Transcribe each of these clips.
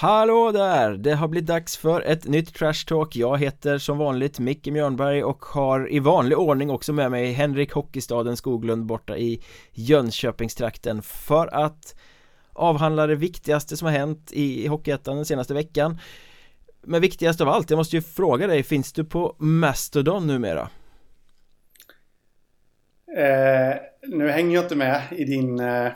Hallå där! Det har blivit dags för ett nytt Trash Talk Jag heter som vanligt Micke Mjörnberg och har i vanlig ordning också med mig Henrik Hockeystaden Skoglund borta i Jönköpingstrakten för att avhandla det viktigaste som har hänt i Hockeyettan den senaste veckan Men viktigast av allt, jag måste ju fråga dig, finns du på Mastodon numera? Eh, nu hänger jag inte med i din eh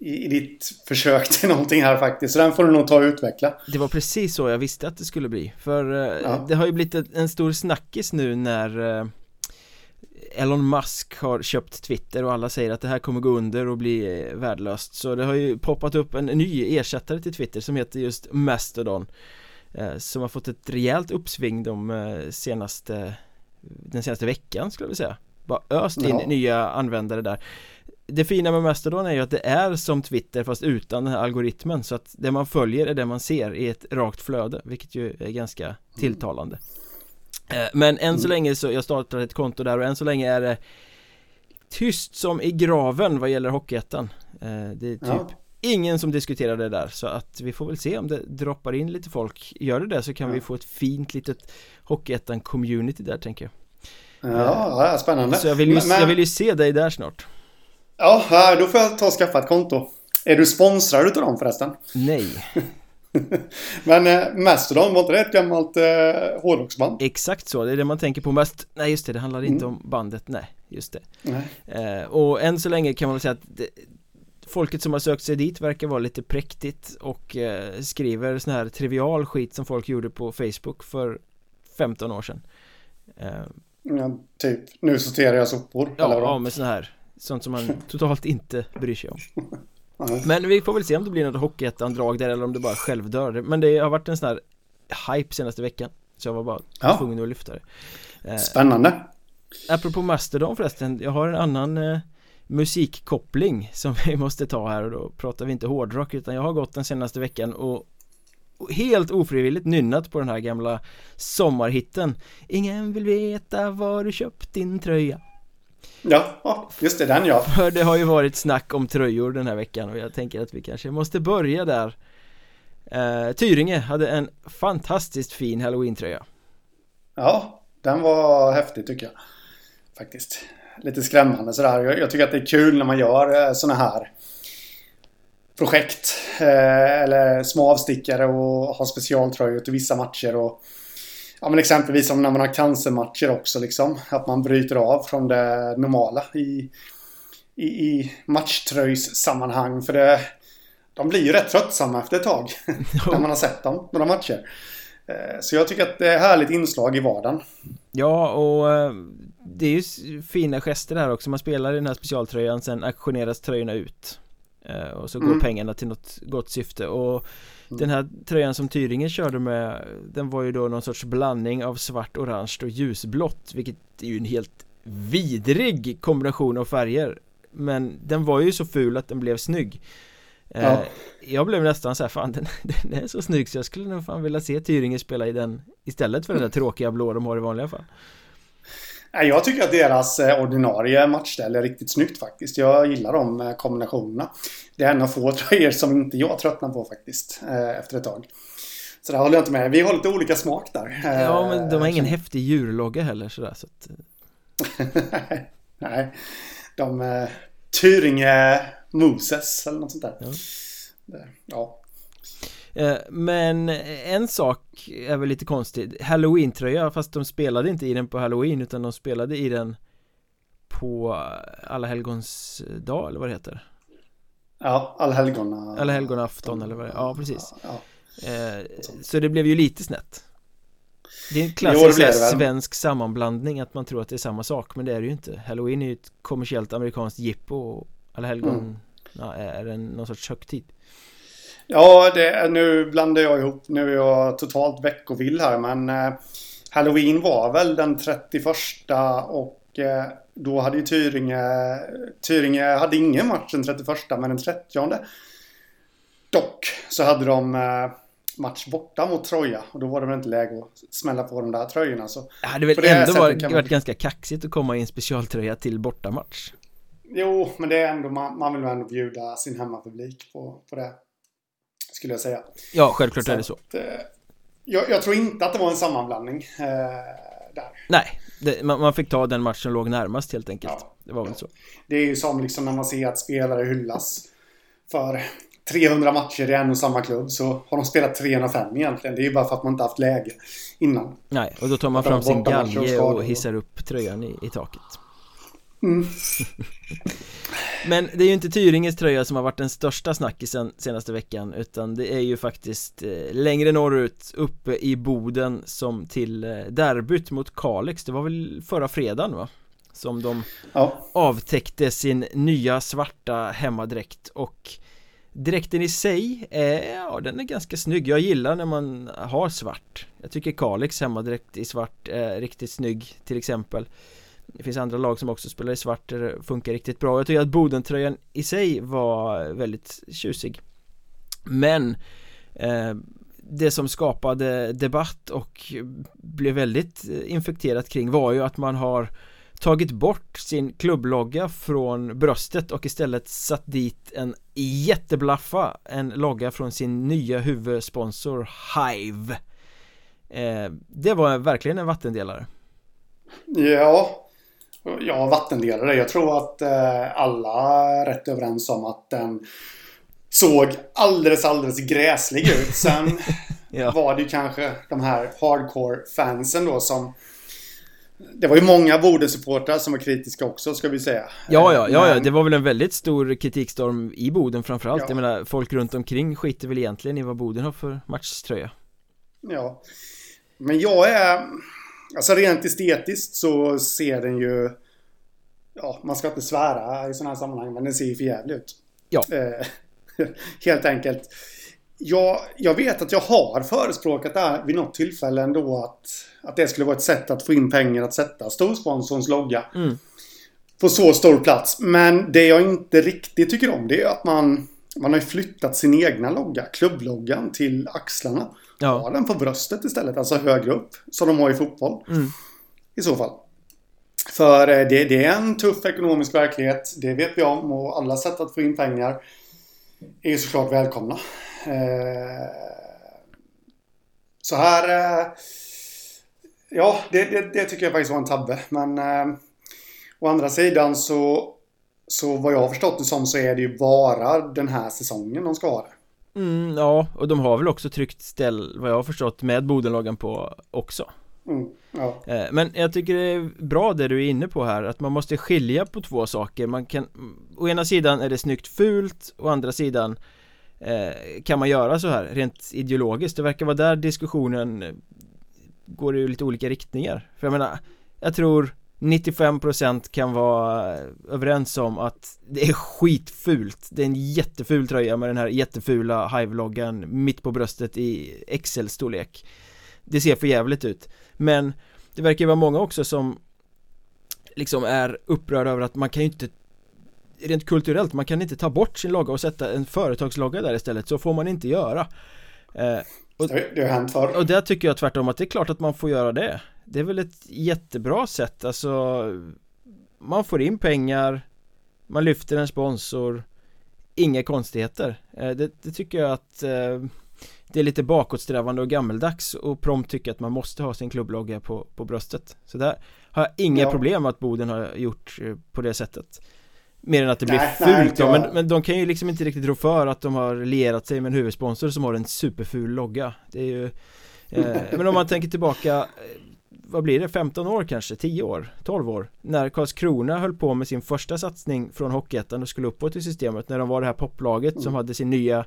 i, i ditt försök till någonting här faktiskt. Så den får du nog ta och utveckla. Det var precis så jag visste att det skulle bli. För eh, ja. det har ju blivit en stor snackis nu när eh, Elon Musk har köpt Twitter och alla säger att det här kommer gå under och bli eh, värdelöst Så det har ju poppat upp en ny ersättare till Twitter som heter just Mastodon Som har fått ett rejält uppsving de senaste Den senaste veckan skulle jag vilja säga Bara öst in ja. nya användare där det fina med Mastodon är ju att det är som Twitter fast utan den här algoritmen. Så att det man följer är det man ser i ett rakt flöde vilket ju är ganska tilltalande. Eh, Men än så mm. länge så, jag startade ett konto där och än så länge är det tyst som i graven vad gäller Hockeyettan. Eh, Det är typ ja. ingen som diskuterar det där. Så att vi får väl se om det droppar in lite folk. Gör det det så kan ja. vi få ett fint litet Hockeyettan community där tänker jag. Ja, spännande. Så jag vill, ju, men... jag vill ju se dig där snart Ja, då får jag ta och skaffa ett konto. Är du sponsrad utav dem förresten? Nej. Men eh, Mastodon, var inte det ett gammalt eh, hårdrocksband? Exakt så, det är det man tänker på mest Nej just det, det handlar mm. inte om bandet, nej just det eh, Och än så länge kan man väl säga att det, Folket som har sökt sig dit verkar vara lite präktigt och eh, skriver sån här trivial skit som folk gjorde på Facebook för 15 år sedan eh, Ja, typ, nu sorterar jag sopor Ja, ja med sån här Sånt som man totalt inte bryr sig om. Men vi får väl se om det blir något Hockeyettan-drag där eller om det bara självdör. Men det har varit en sån här hype senaste veckan Så jag var bara ja. tvungen att lyfta det. Eh, Spännande. Apropå Mastodon förresten, jag har en annan eh, musikkoppling som vi måste ta här och då pratar vi inte hårdrock utan jag har gått den senaste veckan och helt ofrivilligt nynnat på den här gamla sommarhitten. Ingen vill veta var du köpt din tröja Ja, just det, den ja. För det har ju varit snack om tröjor den här veckan och jag tänker att vi kanske måste börja där. Eh, Tyringe hade en fantastiskt fin halloween-tröja. Ja, den var häftig tycker jag. Faktiskt. Lite skrämmande sådär. Jag, jag tycker att det är kul när man gör eh, sådana här projekt eh, eller små avstickare och har specialtröjor till vissa matcher och Ja men exempelvis som när man har cancermatcher också liksom. Att man bryter av från det normala i, i, i matchtröjssammanhang. För det, de blir ju rätt tröttsamma efter ett tag. när man har sett dem, några matcher. Eh, så jag tycker att det är ett härligt inslag i vardagen. Ja, och eh, det är ju fina gester här också. Man spelar i den här specialtröjan, sen auktioneras tröjorna ut. Eh, och så går mm. pengarna till något gott syfte. Och den här tröjan som Tyringen körde med Den var ju då någon sorts blandning av svart, orange och ljusblått Vilket är ju en helt vidrig kombination av färger Men den var ju så ful att den blev snygg eh, ja. Jag blev nästan så här, fan den, den är så snygg så jag skulle nog fan vilja se Tyringen spela i den Istället för den där tråkiga blå de har i vanliga fall jag tycker att deras eh, ordinarie matchställ är riktigt snyggt faktiskt. Jag gillar de eh, kombinationerna. Det är en av få tröjor som inte jag tröttnar på faktiskt eh, efter ett tag. Så där håller jag inte med. Vi har lite olika smak där. Ja, men de har ingen häftig djurlogga heller sådär så att... Nej. De... Eh, Tyringe Moses eller något sånt där. Ja. ja. Eh, men en sak är väl lite konstigt Halloween-tröja fast de spelade inte i den på Halloween utan de spelade i den på Alla helgons dag eller vad det heter Ja, allhelgona Alla helgonafton eller vad det är, ja precis ja, ja. Eh, Så det blev ju lite snett Det är en klassisk jo, svensk sammanblandning att man tror att det är samma sak men det är det ju inte Halloween är ju ett kommersiellt amerikanskt jippo och Alla helgon mm. ja, är en, någon sorts högtid Ja, det, nu blandar jag ihop. Nu är jag totalt veckovill här men eh, Halloween var väl den 31 och då hade ju Tyringe Tyringe hade ingen match den 31 men den 30 Dock så hade de eh, match borta mot Troja och då var det väl inte läge att smälla på de där tröjorna så Det hade väl ändå varit, man... varit ganska kaxigt att komma i en specialtröja till bortamatch Jo, men det är ändå man, man vill ändå bjuda sin hemmapublik på, på det Skulle jag säga. Ja, självklart så är det så. Att, jag, jag, tror inte att det var en sammanblandning eh, där. Nej, det, man, man, fick ta den match som låg närmast helt enkelt. Ja. Det var väl så. Det är ju som liksom när man ser att spelare hyllas för 300 matcher i en och samma klubb så har de spelat 305 egentligen. Det är ju bara för att man inte haft läge innan. Nej, och då tar man fram sin galge och hissar upp tröjan i, i taket. Mm. Men det är ju inte Tyringes tröja som har varit den största snackisen senaste veckan utan det är ju faktiskt eh, längre norrut uppe i Boden som till eh, derbyt mot Kalix, det var väl förra fredagen va? Som de ja. avtäckte sin nya svarta hemmadräkt och Dräkten i sig, är, ja den är ganska snygg Jag gillar när man har svart Jag tycker Kalix hemmadräkt i svart är riktigt snygg till exempel det finns andra lag som också spelar i svart där det funkar riktigt bra. Jag tycker att Bodentröjan i sig var väldigt tjusig. Men eh, det som skapade debatt och blev väldigt eh, infekterat kring var ju att man har tagit bort sin klubblogga från bröstet och istället satt dit en jätteblaffa En logga från sin nya huvudsponsor Hive. Eh, Det var verkligen en vattendelare. Ja Ja, vattendelare. Jag tror att eh, alla är rätt överens om att den såg alldeles, alldeles gräslig ut. Sen ja. var det ju kanske de här hardcore-fansen då som det var ju många Bodensupportrar som var kritiska också ska vi säga Ja, ja, ja, ja, det var väl en väldigt stor kritikstorm i Boden framförallt ja. Jag menar, folk runt omkring skiter väl egentligen i vad Boden har för matchtröja Ja Men jag är Alltså rent estetiskt så ser den ju Ja, man ska inte svära i sådana här sammanhang men den ser ju för jävligt ut Ja eh, Helt enkelt jag, jag vet att jag har förespråkat det här vid något tillfälle ändå att, att det skulle vara ett sätt att få in pengar att sätta storsponsorns logga mm. på så stor plats. Men det jag inte riktigt tycker om det är att man, man har flyttat sin egna logga, klubbloggan, till axlarna. Ja. Ha den på bröstet istället, alltså högre upp. Som de har i fotboll. Mm. I så fall. För eh, det, det, är en tuff ekonomisk verklighet. Det vet vi om och alla sätt att få in pengar är såklart välkomna. Eh, så här... Eh, ja, det, det, det, tycker jag faktiskt var en tabbe. Men å andra sidan så... Så vad jag har förstått det som så är det ju bara den här säsongen de ska ha det. Mm, ja, och de har väl också tryckt ställ, vad jag har förstått, med Bodenlagen på också. Mm, ja. Men jag tycker det är bra det du är inne på här, att man måste skilja på två saker. Man kan, å ena sidan är det snyggt fult, å andra sidan Eh, kan man göra så här rent ideologiskt? Det verkar vara där diskussionen går i lite olika riktningar För jag menar, jag tror 95% kan vara överens om att det är skitfult. Det är en jätteful tröja med den här jättefula Hive-loggan mitt på bröstet i Excel-storlek. Det ser för jävligt ut. Men det verkar vara många också som liksom är upprörda över att man kan ju inte rent kulturellt, man kan inte ta bort sin logga och sätta en företagslogga där istället, så får man inte göra. Eh, och, Det har hänt förr. Och där tycker jag tvärtom att det är klart att man får göra det Det är väl ett jättebra sätt, alltså Man får in pengar Man lyfter en sponsor Inga konstigheter. Eh, det, det, tycker jag att eh, Det är lite bakåtsträvande och gammeldags och prompt tycker att man måste ha sin klubblogga på, på bröstet. Så där har jag inga ja. problem att Boden har gjort eh, på det sättet. Mer än att det blir nej, fult nej, då, men, men de kan ju liksom inte riktigt rå för att de har lierat sig med en huvudsponsor som har en superful logga. Det är ju eh, Men om man tänker tillbaka Vad blir det? 15 år kanske? 10 år? 12 år? När Karlskrona höll på med sin första satsning från Hockeyettan och skulle uppåt i systemet När de var det här poplaget mm. som hade sin nya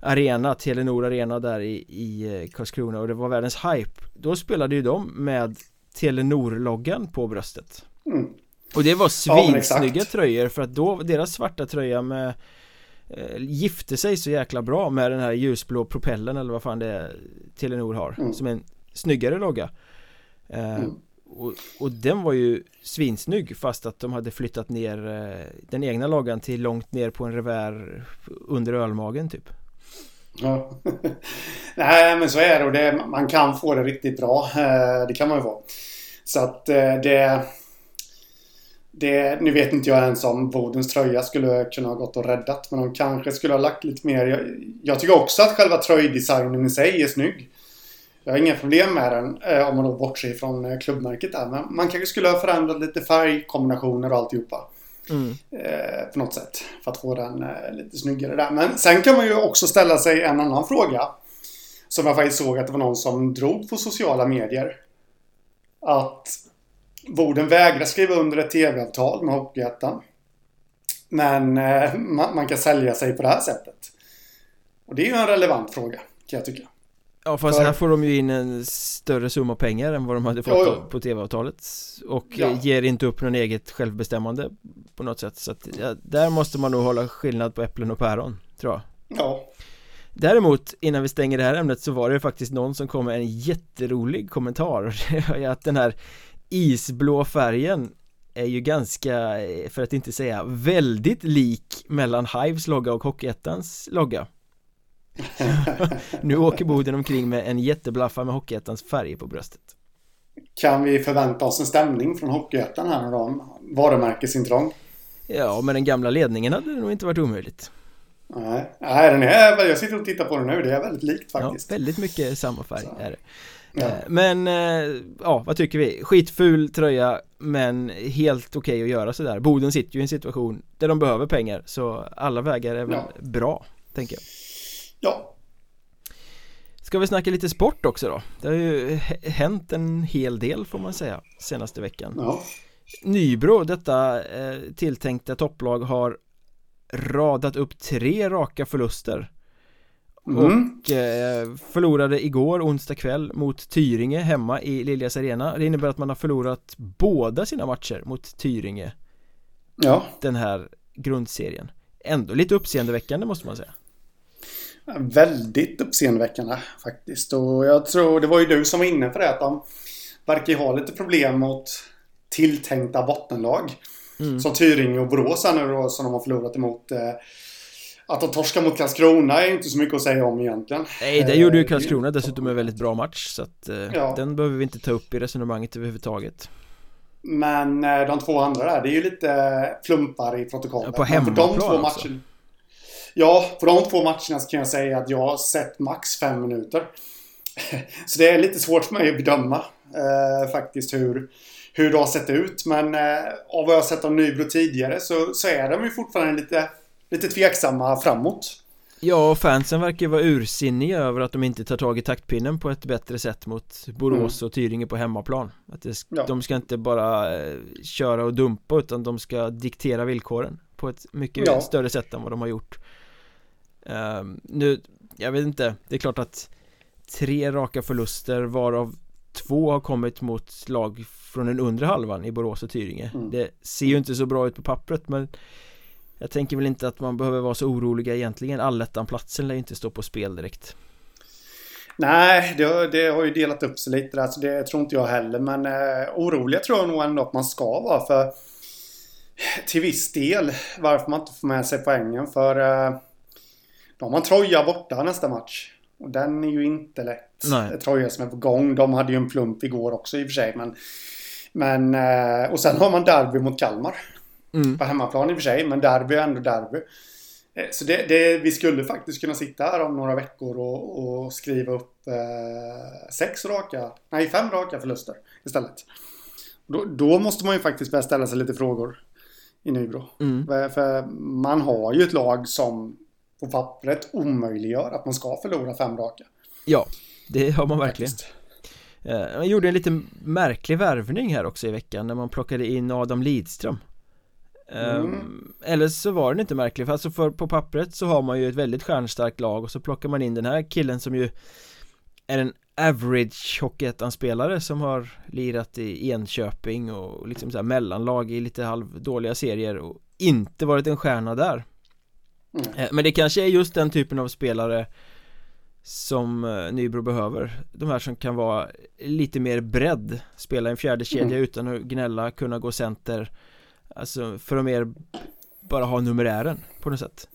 Arena, Telenor Arena där i, i eh, Karlskrona och det var världens hype Då spelade ju de med Telenor-loggan på bröstet mm. Och det var svinsnygga ja, tröjor för att då, deras svarta tröja med eh, Gifte sig så jäkla bra med den här ljusblå propellen eller vad fan det är Telenor har mm. Som en snyggare logga mm. och, och, den var ju svinsnygg fast att de hade flyttat ner eh, den egna loggan till långt ner på en revär under ölmagen typ Ja. Nej men så är det och det, man kan få det riktigt bra. Eh, det kan man ju få. Så att eh, det det, nu vet inte jag ens om Bodens tröja skulle kunna ha gått och räddat. Men de kanske skulle ha lagt lite mer. Jag, jag tycker också att själva tröjdesignen i sig är snygg. Jag har inga problem med den eh, om man då bortser från eh, klubbmärket där. Men man kanske skulle ha förändrat lite färgkombinationer och alltihopa. Mm. Eh, på något sätt. För att få den lite snyggare där. Men sen kan man ju också ställa sig en annan fråga. Som jag faktiskt såg att det var någon som drog på sociala medier. Att Boden vägrar skriva under ett tv-avtal med Hockeyettan. Men man, man, kan sälja sig på det här sättet. Och det är ju en relevant fråga, kan jag tycka. Ja fast För... här får de ju in en större summa pengar än vad de hade fått jo, jo. på tv-avtalet. Och ja. ger inte upp någon eget självbestämmande på något sätt. Så att ja, där måste man nog hålla skillnad på äpplen och päron, tror jag. Ja. Däremot, innan vi stänger det här ämnet så var det faktiskt någon som kom med en jätterolig kommentar. Att den här isblå färgen är ju ganska, för att inte säga väldigt lik mellan Hives logga och Hockeyettans logga Nu åker Boden omkring med en jätteblaffa med Hockeyettans färg på bröstet Kan vi förvänta oss en stämning från Hockeyettan här nu då? Varumärkesintrång? Ja, med den gamla ledningen hade det nog inte varit omöjligt Nej, Nej den är, jag sitter och tittar på den nu, det är väldigt likt faktiskt Ja, väldigt mycket samma färg Så. är det Ja. Eh, men, eh, ja vad tycker vi? Skitful tröja men helt okej okay att göra sådär Boden sitter ju i en situation där de behöver pengar så alla vägar är väl ja. bra, tänker jag Ja. Ska vi snacka lite sport också då? Det har ju hänt en hel del får man säga senaste veckan. Ja. Nybro, detta eh, tilltänkta topplag har radat upp tre raka förluster. Mm. Och eh, förlorade igår onsdag kväll mot Tyringe hemma i Liljas Arena. Det innebär att man har förlorat båda sina matcher mot Tyringe Ja. Den här grundserien. Ändå lite uppseendeväckande måste man säga Väldigt uppseendeväckande faktiskt och jag tror det var ju du som var inne på det att de verkar ju ha lite problem mot tilltänkta bottenlag mm. Som Tyringe och Borås nu då som de har förlorat emot eh, att de torskar mot Karlskrona är inte så mycket att säga om egentligen Nej, det gjorde ju Karlskrona dessutom en väldigt bra match Så att eh, ja. den behöver vi inte ta upp i resonemanget överhuvudtaget Men eh, de två andra där, det är ju lite plumpar i protokollet På hemmaplan de också. Ja, på de två matcherna så kan jag säga att jag har sett max fem minuter Så det är lite svårt för mig att bedöma eh, faktiskt hur hur det har sett ut. Men eh, av vad jag har sett av Nybro tidigare så, så är de ju fortfarande lite lite tveksamma framåt. Ja, fansen verkar vara ursinniga över att de inte tar tag i taktpinnen på ett bättre sätt mot Borås mm. och Tyringe på hemmaplan att det, ja. De ska inte bara eh, köra och dumpa utan de ska diktera villkoren på ett mycket ja. större sätt än vad de har gjort um, Nu, jag vet inte, det är klart att tre raka förluster varav två har kommit mot lag från den undre halvan i Borås och Tyringe. Mm. Det ser ju inte så bra ut på pappret men jag tänker väl inte att man behöver vara så oroliga egentligen. Allettan-platsen lär ju inte stå på spel direkt. Nej, det, det, har ju delat upp sig lite där så det tror inte jag heller men eh, oroliga tror jag nog ändå att man ska vara för till viss del varför man inte får med sig poängen för eh, de har Troja borta nästa match och den är ju inte lätt Nej. Troja som är på gång de hade ju en plump igår också i och för sig men men eh, och sen har man derby mot Kalmar Mm. På hemmaplan i och för sig, men derby är ändå derby. Eh, så det, det, vi skulle faktiskt kunna sitta här om några veckor och, och skriva upp eh, sex raka, nej fem raka förluster istället. Då, då, måste man ju faktiskt börja ställa sig lite frågor i Nybro. Mm. För, man har ju ett lag som på pappret omöjliggör att man ska förlora fem raka. Ja, det har man verkligen. Faktiskt. Eh, man gjorde en lite märklig värvning här också i veckan när man plockade in Adam Lidström Mm. Um, eller så var den inte märklig, för alltså för på pappret så har man ju ett väldigt stjärnstarkt lag och så plockar man in den här killen som ju är en average Hockeyettan-spelare som har lirat i Enköping och liksom så här mellanlag i lite halvdåliga serier och inte varit en stjärna där mm. uh, Men det kanske är just den typen av spelare som uh, Nybro behöver De här som kan vara lite mer bredd Spela en fjärde kedja mm. utan att gnälla, kunna gå center Alltså för att mer bara ha numerären på något sätt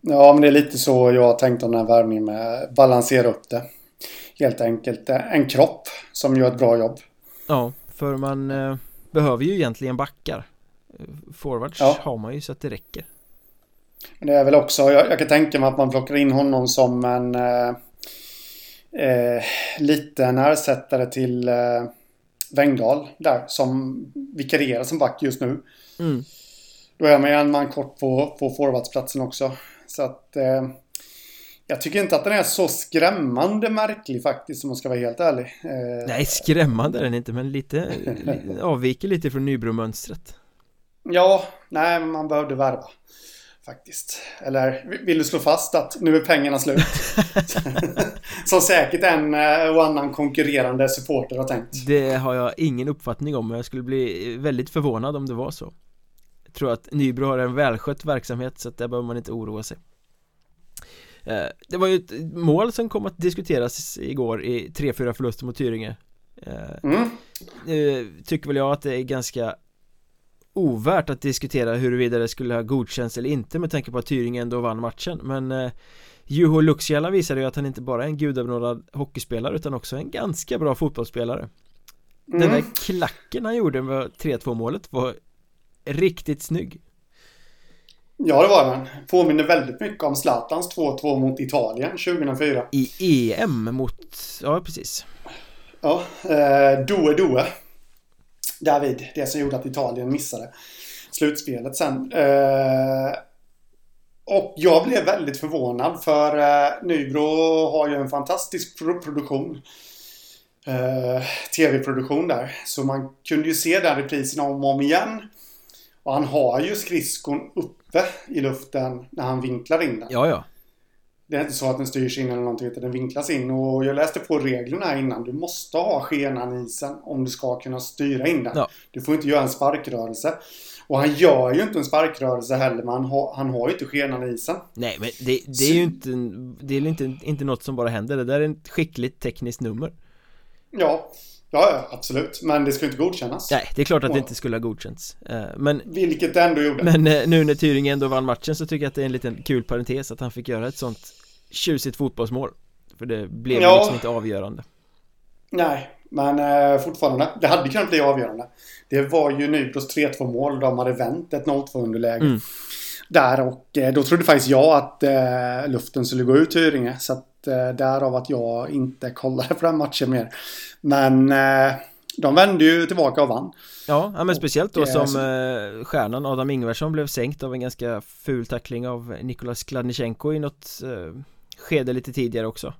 Ja men det är lite så jag har tänkt om den här värvningen med balansera upp det Helt enkelt en kropp som gör ett bra jobb Ja för man eh, behöver ju egentligen backar Forwards ja. har man ju så att det räcker. Men det är väl också, jag, jag, kan tänka mig att man plockar in honom som en eh, eh, liten ersättare till eh, Wengdahl där som vikarierar som back just nu. Mm. Då är man ju en man kort på, på forwardsplatsen också. Så att eh, jag tycker inte att den är så skrämmande märklig faktiskt om man ska vara helt ärlig. Eh, Nej, skrämmande är den inte men lite avviker lite från Nybro-mönstret. Ja, nej, man behövde värva. Faktiskt. Eller vill du slå fast att nu är pengarna slut? Som säkert en eh, och annan konkurrerande supporter har tänkt. Det har jag ingen uppfattning om, men jag skulle bli väldigt förvånad om det var så. Jag tror att Nybro har en välskött verksamhet, så att där behöver man inte oroa sig. Eh, det var ju ett mål som kom att diskuteras igår i 3-4 förluster mot Tyringe. Eh, mm. Tycker väl jag att det är ganska ovärt att diskutera huruvida det skulle ha godkänts eller inte med tanke på att Tyringen ändå vann matchen men eh, Juho Luxiala visade ju att han inte bara är en gudabenådad hockeyspelare utan också en ganska bra fotbollsspelare. Mm. Den där klacken han gjorde med 3-2 målet var riktigt snygg. Ja det var den Påminner väldigt mycket om Zlatans 2-2 mot Italien 2004 I EM mot, ja precis. Ja, eh, Doe Doe David, det som gjorde att Italien missade slutspelet sen. Eh, och jag blev väldigt förvånad för eh, Nybro har ju en fantastisk produktion. Eh, Tv-produktion där. Så man kunde ju se den reprisen om och om igen. Och han har ju skridskon uppe i luften när han vinklar in den. Ja, ja. Det är inte så att den styrs in eller någonting utan den vinklas in. Och jag läste på reglerna innan. Du måste ha skenan isen om du ska kunna styra in den. Ja. Du får inte göra en sparkrörelse. Och han gör ju inte en sparkrörelse heller men han har, han har ju inte skenan isen. Nej men det, det är ju inte, det är inte, inte något som bara händer. Det där är ett skickligt tekniskt nummer. Ja. Ja, ja, absolut. Men det ska inte godkännas. Nej, det är klart att det inte skulle ha godkänts. Eh, men, Vilket det ändå gjorde. Men eh, nu när Tyringen ändå vann matchen så tycker jag att det är en liten kul parentes att han fick göra ett sånt tjusigt fotbollsmål. För det blev ja. liksom inte avgörande. Nej, men eh, fortfarande. Det hade kunnat bli avgörande. Det var ju Nybros 3-2 mål. De hade vänt ett 0-2 underläge mm. Där och eh, då trodde faktiskt jag att eh, luften skulle gå ut Tyringe Så att eh, därav att jag inte kollade på den matchen mer. Men eh, de vände ju tillbaka och vann. Ja, men speciellt då som eh, stjärnan Adam Ingvarsson blev sänkt av en ganska ful tackling av Nikolas Kladnichenko i något eh, skede lite tidigare också.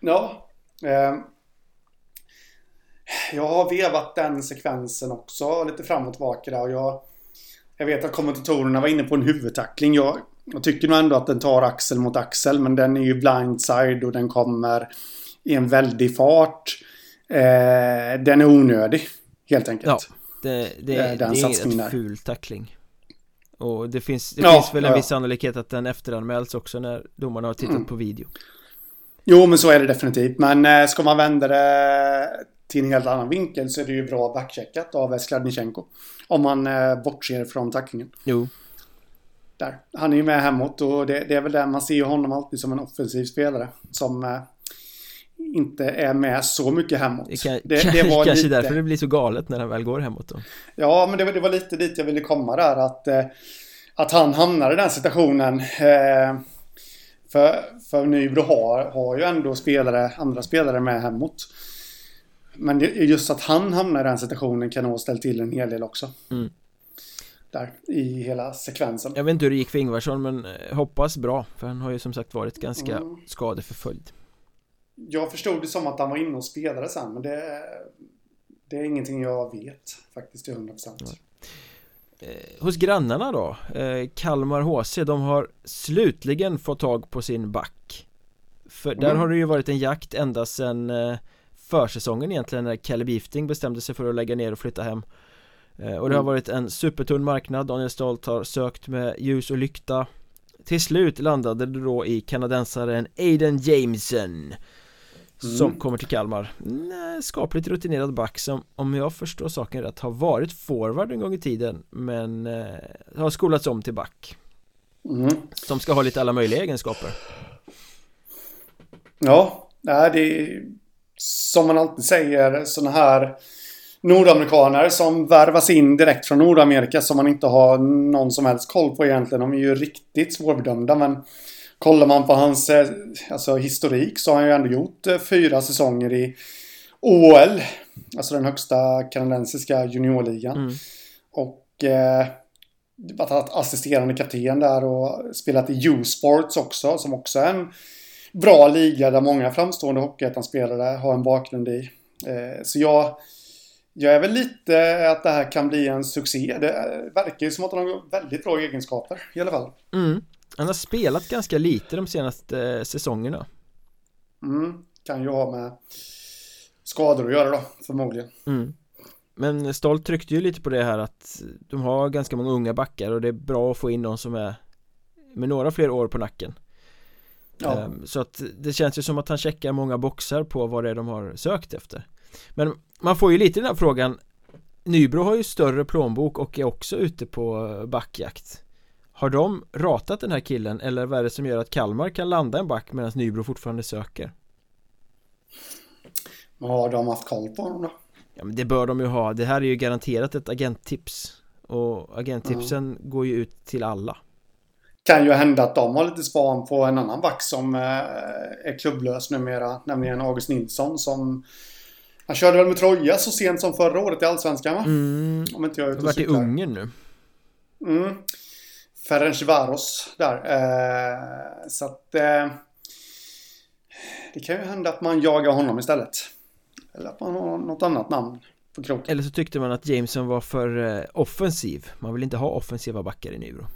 Ja. Eh, jag har vevat den sekvensen också lite fram och tillbaka där och jag Jag vet att kommentatorerna var inne på en huvudtackling. Jag, jag tycker nog ändå att den tar axel mot axel men den är ju blindside och den kommer i en väldig fart. Eh, den är onödig helt enkelt. Ja, det, det, det, det är ingen ful tackling. Och det finns, det ja, finns väl en ja. viss sannolikhet att den efteranmäls också när domarna har tittat mm. på video. Jo, men så är det definitivt. Men eh, ska man vända det till en helt annan vinkel så är det ju bra backcheckat av Skladnichenko. Om man eh, bortser från tacklingen. Jo. Där. Han är ju med hemåt och det, det är väl där man ser honom alltid som en offensiv spelare. Som eh, inte är med så mycket hemåt. Det, kan, det, det var kanske lite... därför det blir så galet när han väl går hemåt då. Ja, men det, det var lite dit jag ville komma där. Att, eh, att han hamnar i den situationen. Eh, för, för Nybro har, har ju ändå spelare, andra spelare med hemåt. Men just att han hamnar i den situationen kan nog ställa till en hel del också. Mm. Där, i hela sekvensen. Jag vet inte hur det gick för Ingvarsson, men eh, hoppas bra. För han har ju som sagt varit ganska mm. skadeförföljd jag förstod det som att han var inne och spelade sen, men det, det är ingenting jag vet faktiskt till 100%. Ja. Eh, hos grannarna då, eh, Kalmar HC, de har slutligen fått tag på sin back. För mm. där har det ju varit en jakt ända sedan eh, försäsongen egentligen när Kalle Bifting bestämde sig för att lägga ner och flytta hem. Eh, och det har mm. varit en supertunn marknad, Daniel Stolt har sökt med ljus och lykta. Till slut landade det då i kanadensaren Aiden Jameson mm. som kommer till Kalmar Nej, Skapligt rutinerad back som om jag förstår saken rätt har varit forward en gång i tiden men eh, har skolats om till back mm. Som ska ha lite alla möjliga egenskaper Ja, det är som man alltid säger sådana här nordamerikaner som värvas in direkt från Nordamerika som man inte har någon som helst koll på egentligen. De är ju riktigt svårbedömda men kollar man på hans eh, alltså, historik så har han ju ändå gjort eh, fyra säsonger i OL. Alltså den högsta kanadensiska juniorligan. Mm. Och eh, varit assisterande kapten där och spelat i U-sports också som också är en bra liga där många framstående hockeyettan-spelare har en bakgrund i. Eh, så jag, jag är väl lite att det här kan bli en succé. Det verkar ju som att han har väldigt bra egenskaper i alla fall. Mm. Han har spelat ganska lite de senaste eh, säsongerna. Mm. Kan ju ha med skador att göra då, förmodligen. Mm. Men Stolt tryckte ju lite på det här att de har ganska många unga backar och det är bra att få in någon som är med några fler år på nacken. Ja. Ehm, så att det känns ju som att han checkar många boxar på vad det är de har sökt efter Men man får ju lite den här frågan Nybro har ju större plånbok och är också ute på backjakt Har de ratat den här killen eller vad är det som gör att Kalmar kan landa en back medan Nybro fortfarande söker? Vad har de haft koll på honom då? Ja men det bör de ju ha, det här är ju garanterat ett agenttips Och agenttipsen mm. går ju ut till alla kan ju hända att de har lite span på en annan back som eh, är klubblös numera. Nämligen August Nilsson som... Han körde väl med Troja så sent som förra året i Allsvenskan va? Mm. Om inte jag är ute och varit i Ungern nu. Mm. Ferencvaros där. Eh, så att... Eh, det kan ju hända att man jagar honom istället. Eller att man har något annat namn på kroken. Eller så tyckte man att Jameson var för eh, offensiv. Man vill inte ha offensiva backar i Nybro.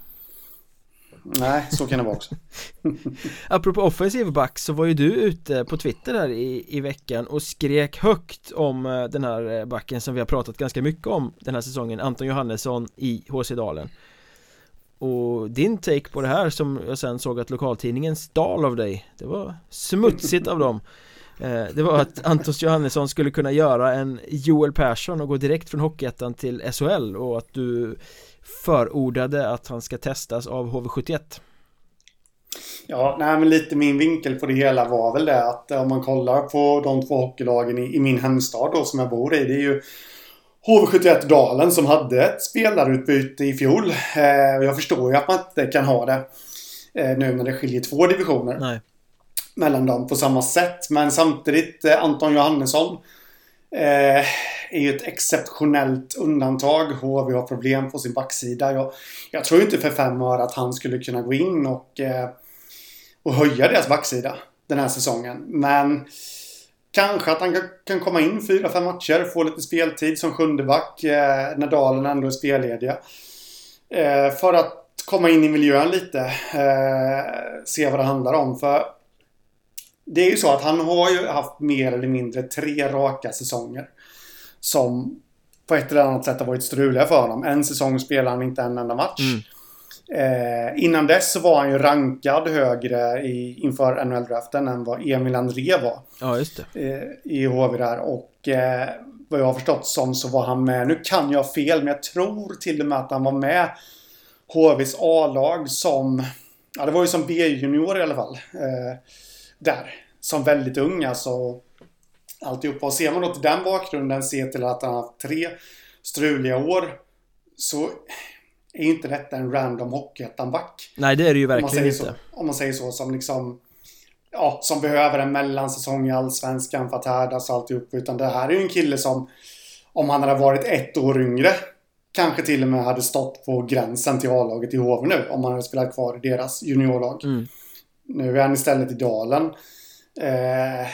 Nej, så kan det vara också Apropå offensiv back så var ju du ute på Twitter här i, i veckan och skrek högt om eh, den här eh, backen som vi har pratat ganska mycket om den här säsongen Anton Johannesson i HC Dalen och din take på det här som jag sen såg att lokaltidningen stal av dig Det var smutsigt av dem eh, Det var att Antos Johannesson skulle kunna göra en Joel Persson och gå direkt från Hockeyettan till SHL och att du förordade att han ska testas av HV71 Ja, nej men lite min vinkel på det hela var väl det att om man kollar på de två hockeylagen i, i min hemstad då som jag bor i. Det är ju HV71 Dalen som hade ett spelarutbyte i fjol. Eh, jag förstår ju att man inte kan ha det eh, nu när det skiljer två divisioner. Nej. Mellan dem på samma sätt. Men samtidigt eh, Anton Johannesson är ju ett exceptionellt undantag. HV har problem på sin backsida. Jag, jag tror inte för fem år att han skulle kunna gå in och, och höja deras backsida den här säsongen. Men kanske att han kan, komma in fyra, fem matcher, få lite speltid som sjunde back eh, när Dalen ändå är spellediga. Eh, för att komma in i miljön lite. Eh, se vad det handlar om. För det är ju så att han har ju haft mer eller mindre tre raka säsonger. Som på ett eller annat sätt har varit struliga för honom. En säsong spelar han inte en enda match. Mm. Eh, innan dess så var han ju rankad högre i, inför NHL-draften än vad Emil André var. Ja, just det. Eh, I HV där. Och eh, vad jag har förstått som så var han med. Nu kan jag fel, men jag tror till och med att han var med HVs A-lag som... Ja, det var ju som B-junior i alla fall. Eh, där. Som väldigt ung alltså. Alltihopa. Och ser man då till den bakgrunden, ser till att han har haft tre struliga år. Så är inte detta en random hockeyettan-back. Nej, det är det ju verkligen inte. Så, om man säger så, som liksom... Ja, som behöver en mellansäsong i Allsvenskan för att härdas och alltihop. Utan det här är ju en kille som, om han hade varit ett år yngre, kanske till och med hade stått på gränsen till A-laget i HV nu. Om han hade spelat kvar i deras juniorlag. Mm. Nu är han istället i Dalen. Eh,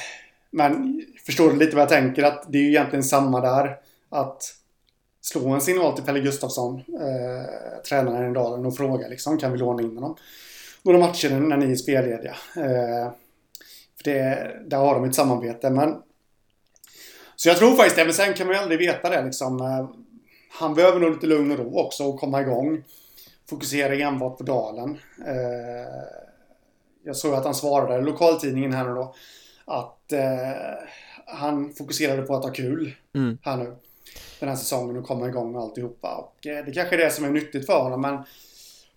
men förstår du lite vad jag tänker? Att det är ju egentligen samma där. Att slå en signal till Pelle Gustafsson, eh, tränaren i Dalen, och fråga liksom, kan vi låna in honom? Några matcher när ni är spellediga. Eh, för det, där har de ett samarbete. Men, så jag tror faktiskt det, men sen kan man ju aldrig veta det liksom. Eh, han behöver nog lite lugn och ro också och komma igång. Fokusera enbart på Dalen. Eh, jag såg att han svarade i lokaltidningen här nu då. Att eh, han fokuserade på att ha kul mm. här nu. Den här säsongen och komma igång med alltihopa. Och eh, det kanske är det som är nyttigt för honom. Men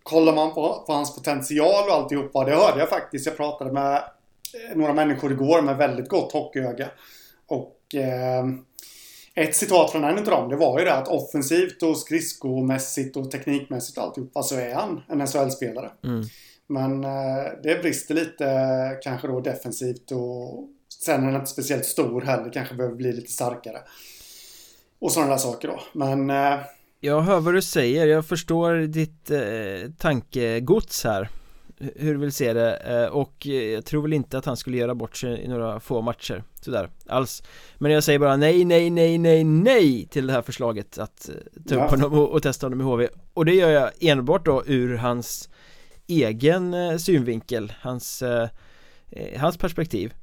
kollar man på, på hans potential och alltihopa. Det hörde jag faktiskt. Jag pratade med eh, några människor igår med väldigt gott hockeyöga. Och eh, ett citat från en av dem, det var ju det att offensivt och skridskomässigt och teknikmässigt och alltihopa så är han en SHL-spelare. Mm. Men eh, det brister lite kanske då defensivt och sen är han inte speciellt stor heller, kanske behöver bli lite starkare. Och sådana där saker då. Men... Eh, jag hör vad du säger, jag förstår ditt eh, tankegods här. Hur du vill se det. Eh, och jag tror väl inte att han skulle göra bort sig i några få matcher sådär alls. Men jag säger bara nej, nej, nej, nej, nej till det här förslaget att eh, ta upp ja. honom och, och testa honom i HV och det gör jag enbart då ur hans egen eh, synvinkel, hans, hans perspektiv.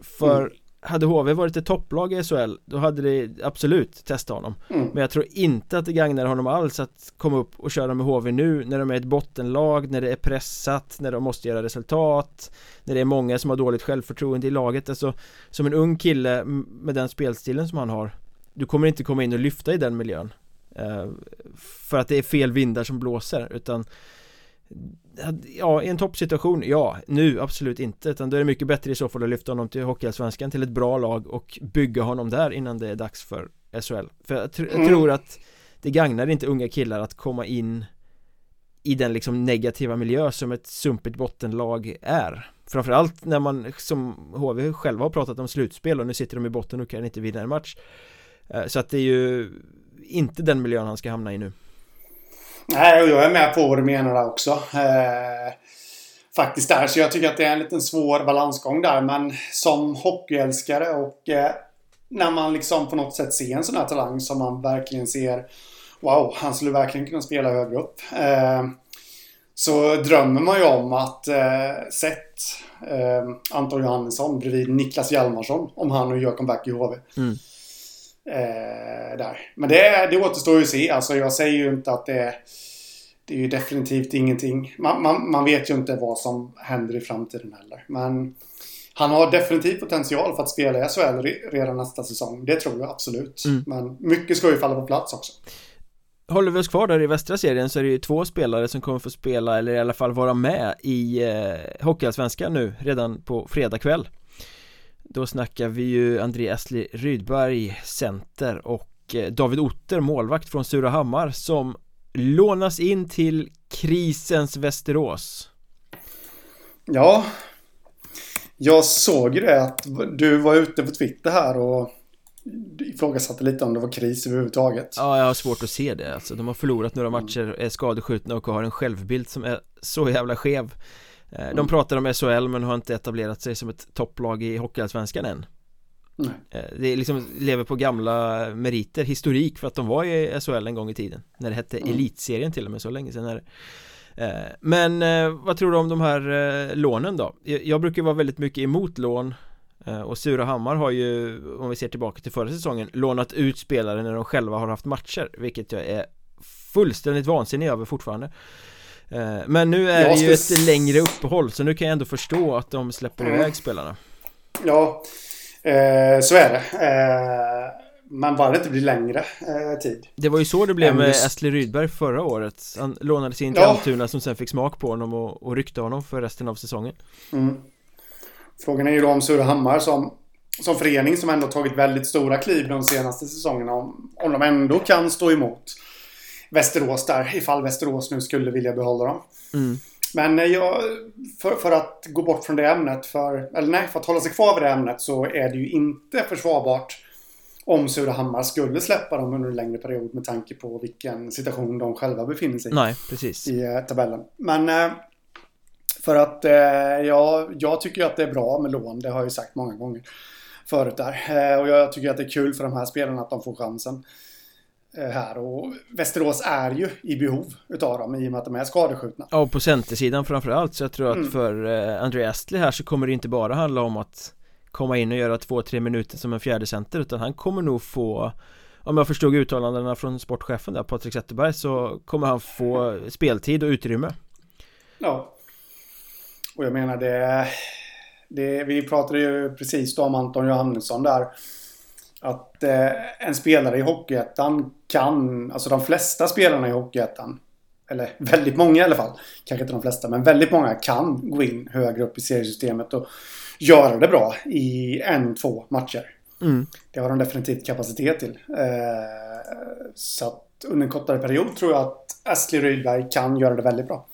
För mm hade HV varit ett topplag i SHL då hade det absolut testat honom mm. Men jag tror inte att det gagnar honom alls att komma upp och köra med HV nu när de är ett bottenlag, när det är pressat, när de måste göra resultat När det är många som har dåligt självförtroende i laget Alltså som en ung kille med den spelstilen som han har Du kommer inte komma in och lyfta i den miljön eh, För att det är fel vindar som blåser utan Ja, i en toppsituation, ja, nu absolut inte. Utan då är det mycket bättre i så fall att lyfta honom till Hockeyallsvenskan till ett bra lag och bygga honom där innan det är dags för SHL För jag, tr jag tror att det gagnar inte unga killar att komma in i den liksom negativa miljö som ett sumpigt bottenlag är. Framförallt när man som HV själva har pratat om slutspel och nu sitter de i botten och kan inte vinna en match. Eh, Så att det är ju inte den miljön han ska hamna i nu Nej, och jag är med på vad du menar där också. Eh, faktiskt där. Så jag tycker att det är en liten svår balansgång där. Men som hockeyälskare och eh, när man liksom på något sätt ser en sån här talang som man verkligen ser Wow, han skulle verkligen kunna spela högre upp. Eh, så drömmer man ju om att eh, sett eh, Anton Johannesson bredvid Niklas Hjalmarsson om han nu gör comeback i HV. Mm. Eh, där. Men det, det återstår ju att se. Alltså jag säger ju inte att det är... Det är ju definitivt ingenting. Man, man, man vet ju inte vad som händer i framtiden heller. Men han har definitivt potential för att spela i SHL redan nästa säsong. Det tror jag absolut. Mm. Men mycket ska ju falla på plats också. Håller vi oss kvar där i västra serien så är det ju två spelare som kommer få spela eller i alla fall vara med i eh, Hockeyallsvenskan nu redan på fredag kväll då snackar vi ju André Astley Rydberg, center och eh, David Otter, målvakt från Surahammar som lånas in till krisens Västerås. Ja Jag såg ju det att du var ute på Twitter här och ifrågasatte lite om det var kris överhuvudtaget. Ja, jag har svårt att se det alltså. De har förlorat några matcher, är skadeskjutna och har en självbild som är så jävla skev Eh, de pratar om SHL men har inte etablerat sig som ett topplag i Hockeyallsvenskan än Nej. Eh, det liksom, lever på gamla meriter, historik för att de var i SHL en gång i tiden När det hette mm. Elitserien till och med, så länge sedan är det eh, Men vad tror du om de här lånen då? Jag brukar vara väldigt mycket emot lån och Surahammar har ju, om vi ser tillbaka till förra säsongen, lånat ut spelare när de själva har haft matcher Vilket jag är fullständigt vansinnig över fortfarande men nu är det ju ett längre uppehåll så nu kan jag ändå förstå att de släpper mm. iväg spelarna Ja, eh, så är det eh, Men bara det inte blir längre eh, tid Det var ju så det blev med just... Astley Rydberg förra året Han lånade sig in till ja. Almtuna som sen fick smak på honom och, och ryckte honom för resten av säsongen mm. Frågan är ju då om Surahammar som som förening som ändå tagit väldigt stora kliv de senaste säsongerna om, om de ändå kan stå emot Västerås där ifall Västerås nu skulle vilja behålla dem. Mm. Men eh, jag, för, för, att gå bort från det ämnet, för, eller nej, för att hålla sig kvar vid det ämnet så är det ju inte försvarbart om Surahammar skulle släppa dem under en längre period med tanke på vilken situation de själva befinner sig Nej, precis. i eh, tabellen. Men eh, för att ja, jag tycker att det är bra med lån, det har jag ju sagt många gånger förut där. Och jag tycker att det är kul för de här spelarna att de får chansen. Eh, här och Västerås är ju i behov utav dem i och med att de är skadeskjutna. Ja, och på centersidan framförallt så jag tror att mm. för eh, André Astley här så kommer det inte bara handla om att komma in och göra två-tre minuter som en fjärde center utan han kommer nog få om jag förstod uttalandena från sportchefen där Patrik Zetterberg så kommer han få speltid och utrymme. Ja. Och jag menar det, det vi pratade ju precis då om Anton Johannesson där att eh, en spelare i Hockeyettan kan, alltså de flesta spelarna i Hockeyettan, eller väldigt många i alla fall, kanske inte de flesta, men väldigt många kan gå in högre upp i seriesystemet och göra det bra i en, två matcher. Mm. Det har de definitivt kapacitet till. Eh, så att under en kortare period tror jag att Astley Rydberg kan göra det väldigt bra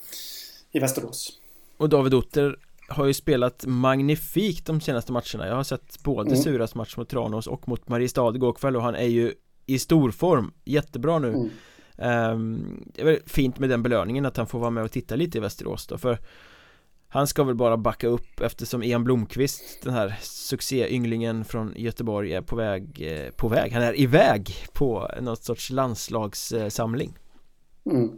i Västerås. Och David Otter har ju spelat magnifikt de senaste matcherna Jag har sett både mm. Suras match mot Tranås och mot Mariestad igår kväll och han är ju i stor form Jättebra nu mm. um, Det är väl fint med den belöningen att han får vara med och titta lite i Västerås då för Han ska väl bara backa upp eftersom Ian Blomqvist Den här succéynglingen från Göteborg är på väg eh, På väg, han är iväg på något sorts landslagssamling mm.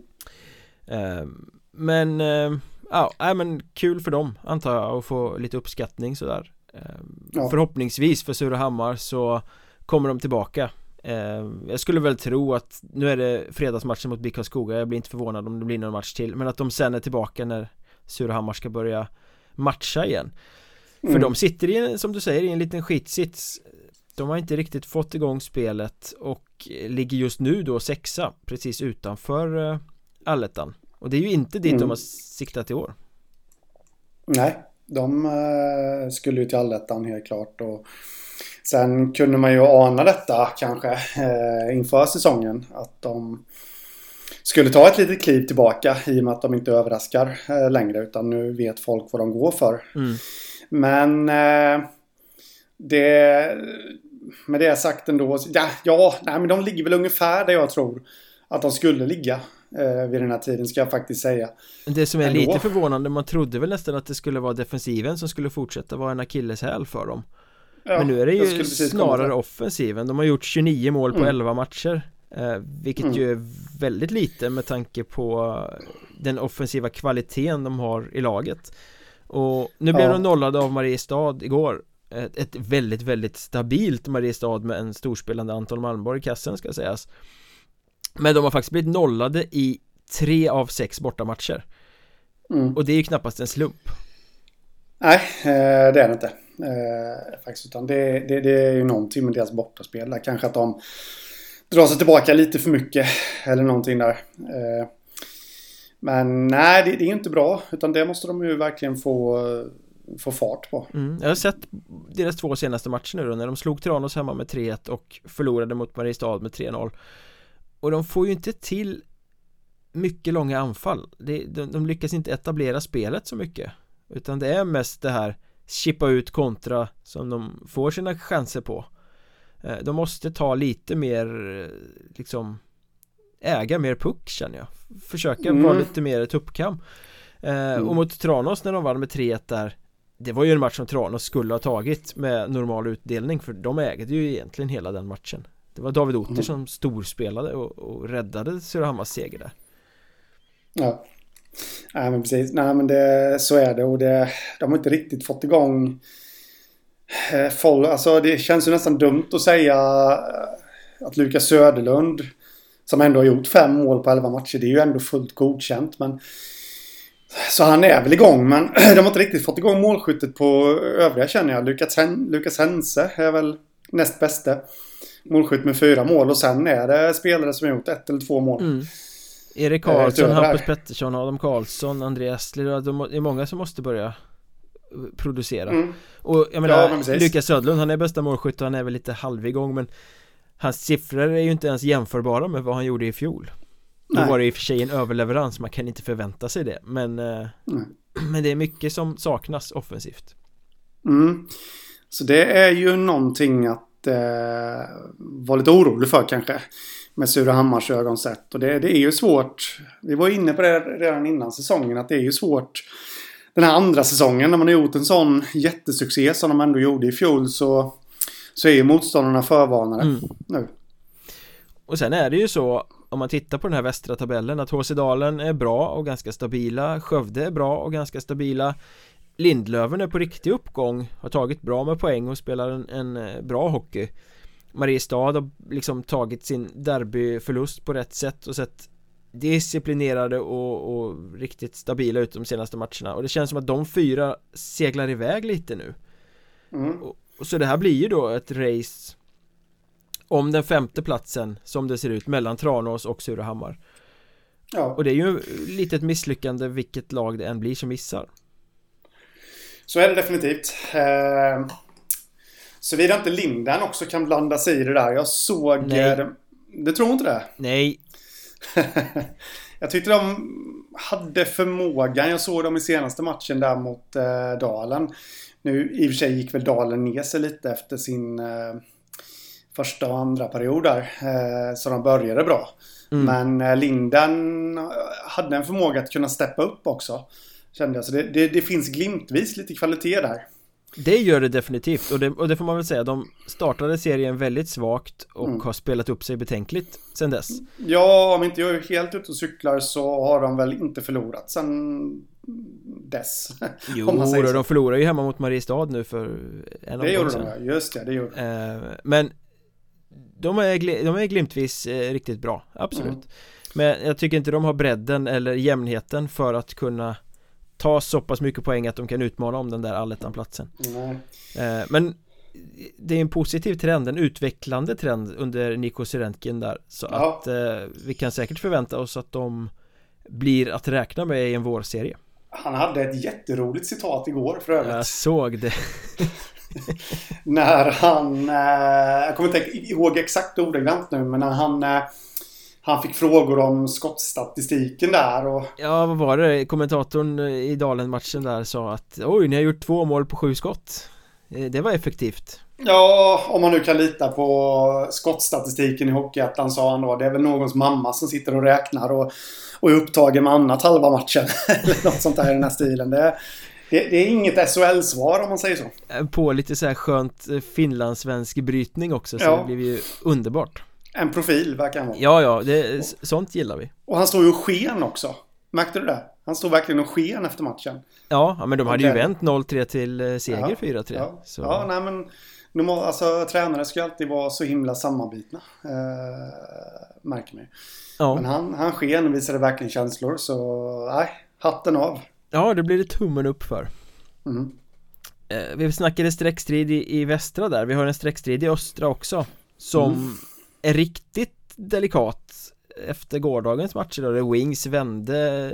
um, Men uh, Ja, nej men kul för dem antar jag att få lite uppskattning sådär. Ehm, ja. Förhoppningsvis för Surahammar så kommer de tillbaka. Ehm, Jag skulle väl tro att nu är det fredagsmatchen mot BIK Skoga. Jag blir inte förvånad om det blir någon match till Men att de sen är tillbaka när Surahammar ska börja matcha igen. Mm. För de sitter i, som du säger, i en liten skitsits. De har inte riktigt fått igång spelet och ligger just nu då sexa precis utanför eh, allettan och det är ju inte dit mm. de har siktat i år. Nej, de uh, skulle ju till allettan helt klart. Och sen kunde man ju ana detta kanske uh, inför säsongen. Att de skulle ta ett litet kliv tillbaka i och med att de inte överraskar uh, längre. Utan nu vet folk vad de går för. Mm. Men det... Med det sagt ändå. Ja, ja nej, men de ligger väl ungefär där jag tror att de skulle ligga eh, vid den här tiden ska jag faktiskt säga. Det som är Ändå. lite förvånande, man trodde väl nästan att det skulle vara defensiven som skulle fortsätta vara en akilleshäl för dem. Ja, Men nu är det ju snarare offensiven. De har gjort 29 mål på mm. 11 matcher. Eh, vilket mm. ju är väldigt lite med tanke på den offensiva kvaliteten de har i laget. Och nu blev ja. de nollade av Mariestad igår ett, ett väldigt, väldigt stabilt Mariestad med en storspelande Anton Malmborg i kassen ska sägas men de har faktiskt blivit nollade i tre av sex bortamatcher mm. Och det är ju knappast en slump Nej, eh, det är det inte eh, Faktiskt, utan det, det, det är ju någonting med deras bortaspel där. Kanske att de drar sig tillbaka lite för mycket eller någonting där eh, Men nej, det, det är inte bra Utan det måste de ju verkligen få få fart på. Mm, jag har sett deras två senaste matcher nu då när de slog Tranås hemma med 3-1 och förlorade mot Mariestad med 3-0 och de får ju inte till mycket långa anfall. De, de, de lyckas inte etablera spelet så mycket. Utan det är mest det här chippa ut kontra som de får sina chanser på. Eh, De måste ta lite mer liksom Äga mer puck känner jag. Försöka mm. vara lite mer tuppkam. Eh, mm. Och mot Tranås när de vann med 3-1 där Det var ju en match som Tranås skulle ha tagit med normal utdelning för de ägde ju egentligen hela den matchen det var David Otter mm. som storspelade och, och räddade Surahammars seger där. Ja. Nej men precis. Nej men det, så är det och det, de har inte riktigt fått igång eh, folk. Alltså det känns ju nästan dumt att säga eh, att Lukas Söderlund som ändå har gjort fem mål på elva matcher. Det är ju ändå fullt godkänt men så han är väl igång men de har inte riktigt fått igång målskyttet på övriga känner jag. Lukas, Hen Lukas Hense är väl näst bästa målskytt med fyra mål och sen är det spelare som har gjort ett eller två mål. Mm. Erik eh, Karlsson, Hampus Pettersson, Adam Karlsson, Andreas Det är många som måste börja eh, producera mm. Och jag menar, ja, Lukas Södlund, han är bästa målskytt och han är väl lite halvigång men Hans siffror är ju inte ens jämförbara med vad han gjorde i fjol Då var det i och för sig en överleverans, man kan inte förvänta sig det Men mm. Men det är mycket som saknas offensivt mm. Så det är ju någonting att eh, vara lite orolig för kanske. Med Surahammars ögon sett. Och det, det är ju svårt. Vi var inne på det redan innan säsongen att det är ju svårt. Den här andra säsongen när man har gjort en sån jättesuccé som de ändå gjorde i fjol så, så är ju motståndarna förvarnade mm. nu. Och sen är det ju så om man tittar på den här västra tabellen att HC Dalen är bra och ganska stabila Skövde är bra och ganska stabila Lindlöven är på riktig uppgång Har tagit bra med poäng och spelar en, en eh, bra hockey. Mariestad har liksom tagit sin derbyförlust på rätt sätt och sett disciplinerade och, och, riktigt stabila ut de senaste matcherna. Och det känns som att de fyra seglar iväg lite nu. Mm. och, och, så det här blir ju då ett race om den femte platsen som det ser ut mellan Tranås och Surahammar. Ja. och det är ju lite ett misslyckande vilket lag det än blir som missar så är det definitivt. Eh, Såvida inte Linden också kan blanda sig i det där. Jag såg... Nej. Du tror inte det? Nej. jag tyckte de hade förmågan. Jag såg dem i senaste matchen där mot eh, Dalen. Nu i och för sig gick väl Dalen ner sig lite efter sin eh, första och andra period där. Eh, så de började bra. Mm. Men eh, Linden hade en förmåga att kunna steppa upp också. Kände jag. Så det, det, det finns glimtvis lite kvalitet där. Det gör det definitivt och det, och det får man väl säga De startade serien väldigt svagt och mm. har spelat upp sig betänkligt sen dess Ja, om inte jag är helt ute och cyklar så har de väl inte förlorat sen dess Jo, då, de förlorar ju hemma mot Mariestad nu för en Det gjorde de, ja, just det, det gjorde de eh, Men de är, de är glimtvis eh, riktigt bra, absolut mm. Men jag tycker inte de har bredden eller jämnheten för att kunna ta så pass mycket poäng att de kan utmana om den där allettan-platsen. Eh, Men det är en positiv trend, en utvecklande trend under Niko Serentkin där. Så ja. att eh, vi kan säkert förvänta oss att de blir att räkna med i en vårserie. Han hade ett jätteroligt citat igår för övrigt. Jag såg det. När han, eh, jag kommer inte ihåg exakt ordagrant nu men när han eh, han fick frågor om skottstatistiken där och... Ja, vad var det? Kommentatorn i Dalen-matchen där sa att Oj, ni har gjort två mål på sju skott eh, Det var effektivt Ja, om man nu kan lita på skottstatistiken i Hockeyettan sa han då. Det är väl någons mamma som sitter och räknar och, och är upptagen med annat halva matchen. Eller något sånt där i den här stilen. Det, det, det är inget SHL-svar om man säger så. Eh, på lite så här skönt eh, finlandssvensk brytning också, så ja. det blir ju underbart. En profil verkar han vara. Ja, ja, det, sånt gillar vi. Och han står ju och sken också. Märkte du det? Han står verkligen och sken efter matchen. Ja, men de hade ju vänt 0-3 till eh, seger ja, 4-3. Ja, så. ja, nej men normal, alltså, tränare ska alltid vara så himla sammanbitna. Eh, märker man ju. Ja. Men han, han sken och visade verkligen känslor, så nej, hatten av. Ja, det blir det tummen upp för. Mm. Eh, vi snackade streckstrid i, i västra där, vi har en streckstrid i östra också. Som mm riktigt delikat efter gårdagens matcher då det Wings vände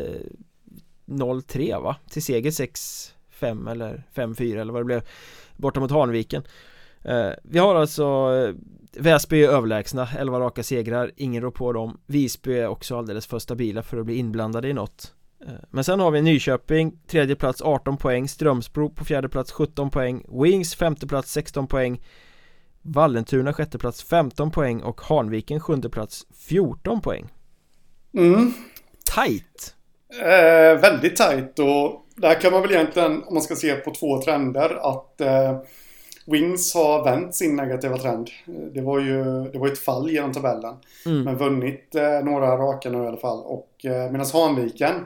0-3 va? Till seger 6-5 eller 5-4 eller vad det blev Borta mot Hanviken. Eh, Vi har alltså eh, Väsby är överlägsna, 11 raka segrar, ingen rår på dem. Visby är också alldeles för stabila för att bli inblandade i något. Eh, men sen har vi Nyköping, tredje plats 18 poäng. Strömsbro på fjärde plats 17 poäng. Wings femte plats 16 poäng. Vallentuna sjätte plats 15 poäng och Hanviken sjunde plats 14 poäng Mm Tight eh, Väldigt tight och där kan man väl egentligen om man ska se på två trender att eh, Wings har vänt sin negativa trend. Det var ju det var ett fall genom tabellen. Mm. Men vunnit eh, några raka nu i alla fall. Och eh, medan Hanviken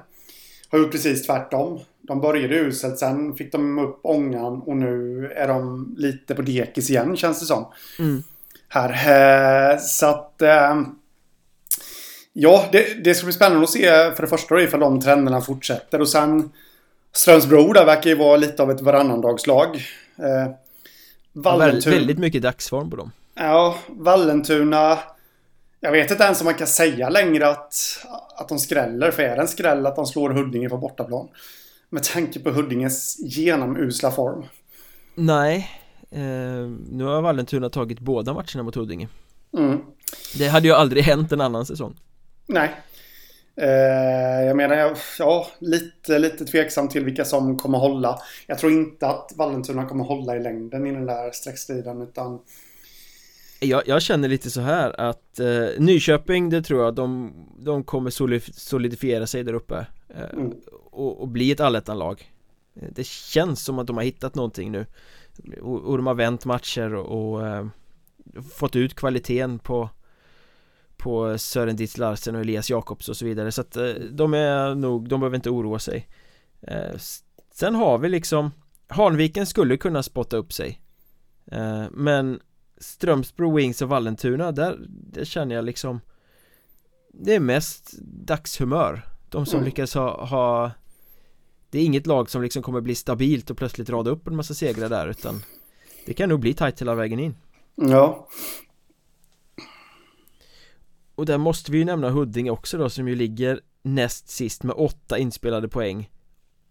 har gjort precis tvärtom. De började uselt, sen fick de upp ångan och nu är de lite på dekis igen känns det som. Mm. Här. Eh, så att... Eh, ja, det, det ska bli spännande att se för det första ifall de trenderna fortsätter och sen Strömsbro där verkar ju vara lite av ett varannandagslag. Eh, Vallentuna. Väldigt mycket dagsform på dem. Ja, Vallentuna. Jag vet inte ens om man kan säga längre att, att de skräller. För är det en skräll att de slår Huddinge på bortaplan? Med tanke på Huddinges genomusla form. Nej, eh, nu har Vallentuna tagit båda matcherna mot Huddinge. Mm. Det hade ju aldrig hänt en annan säsong. Nej. Eh, jag menar, ja, lite, lite tveksam till vilka som kommer hålla. Jag tror inte att Vallentuna kommer hålla i längden i den där streckstriden utan jag, jag, känner lite så här att eh, Nyköping, det tror jag, de, de kommer solidifiera sig där uppe eh, mm. Och, och, bli ett allettanlag. Eh, Det känns som att de har hittat någonting nu. Och, och de har vänt matcher och, och eh, fått ut kvaliteten på på Sören Dietz Larsen och Elias Jakobs och så vidare. Så att eh, de är nog, de behöver inte oroa sig. Eh, Sen har vi liksom Hanviken skulle kunna spotta upp sig. Men Strömsbro, Wings och Vallentuna, där, där känner jag liksom Det är mest dagshumör. De som mm. lyckas ha, ha Det är inget lag som liksom kommer bli stabilt och plötsligt rada upp en massa segrar där utan Det kan nog bli tajt hela vägen in. Ja. Och där måste vi ju nämna Huddinge också då som ju ligger näst sist med åtta inspelade poäng.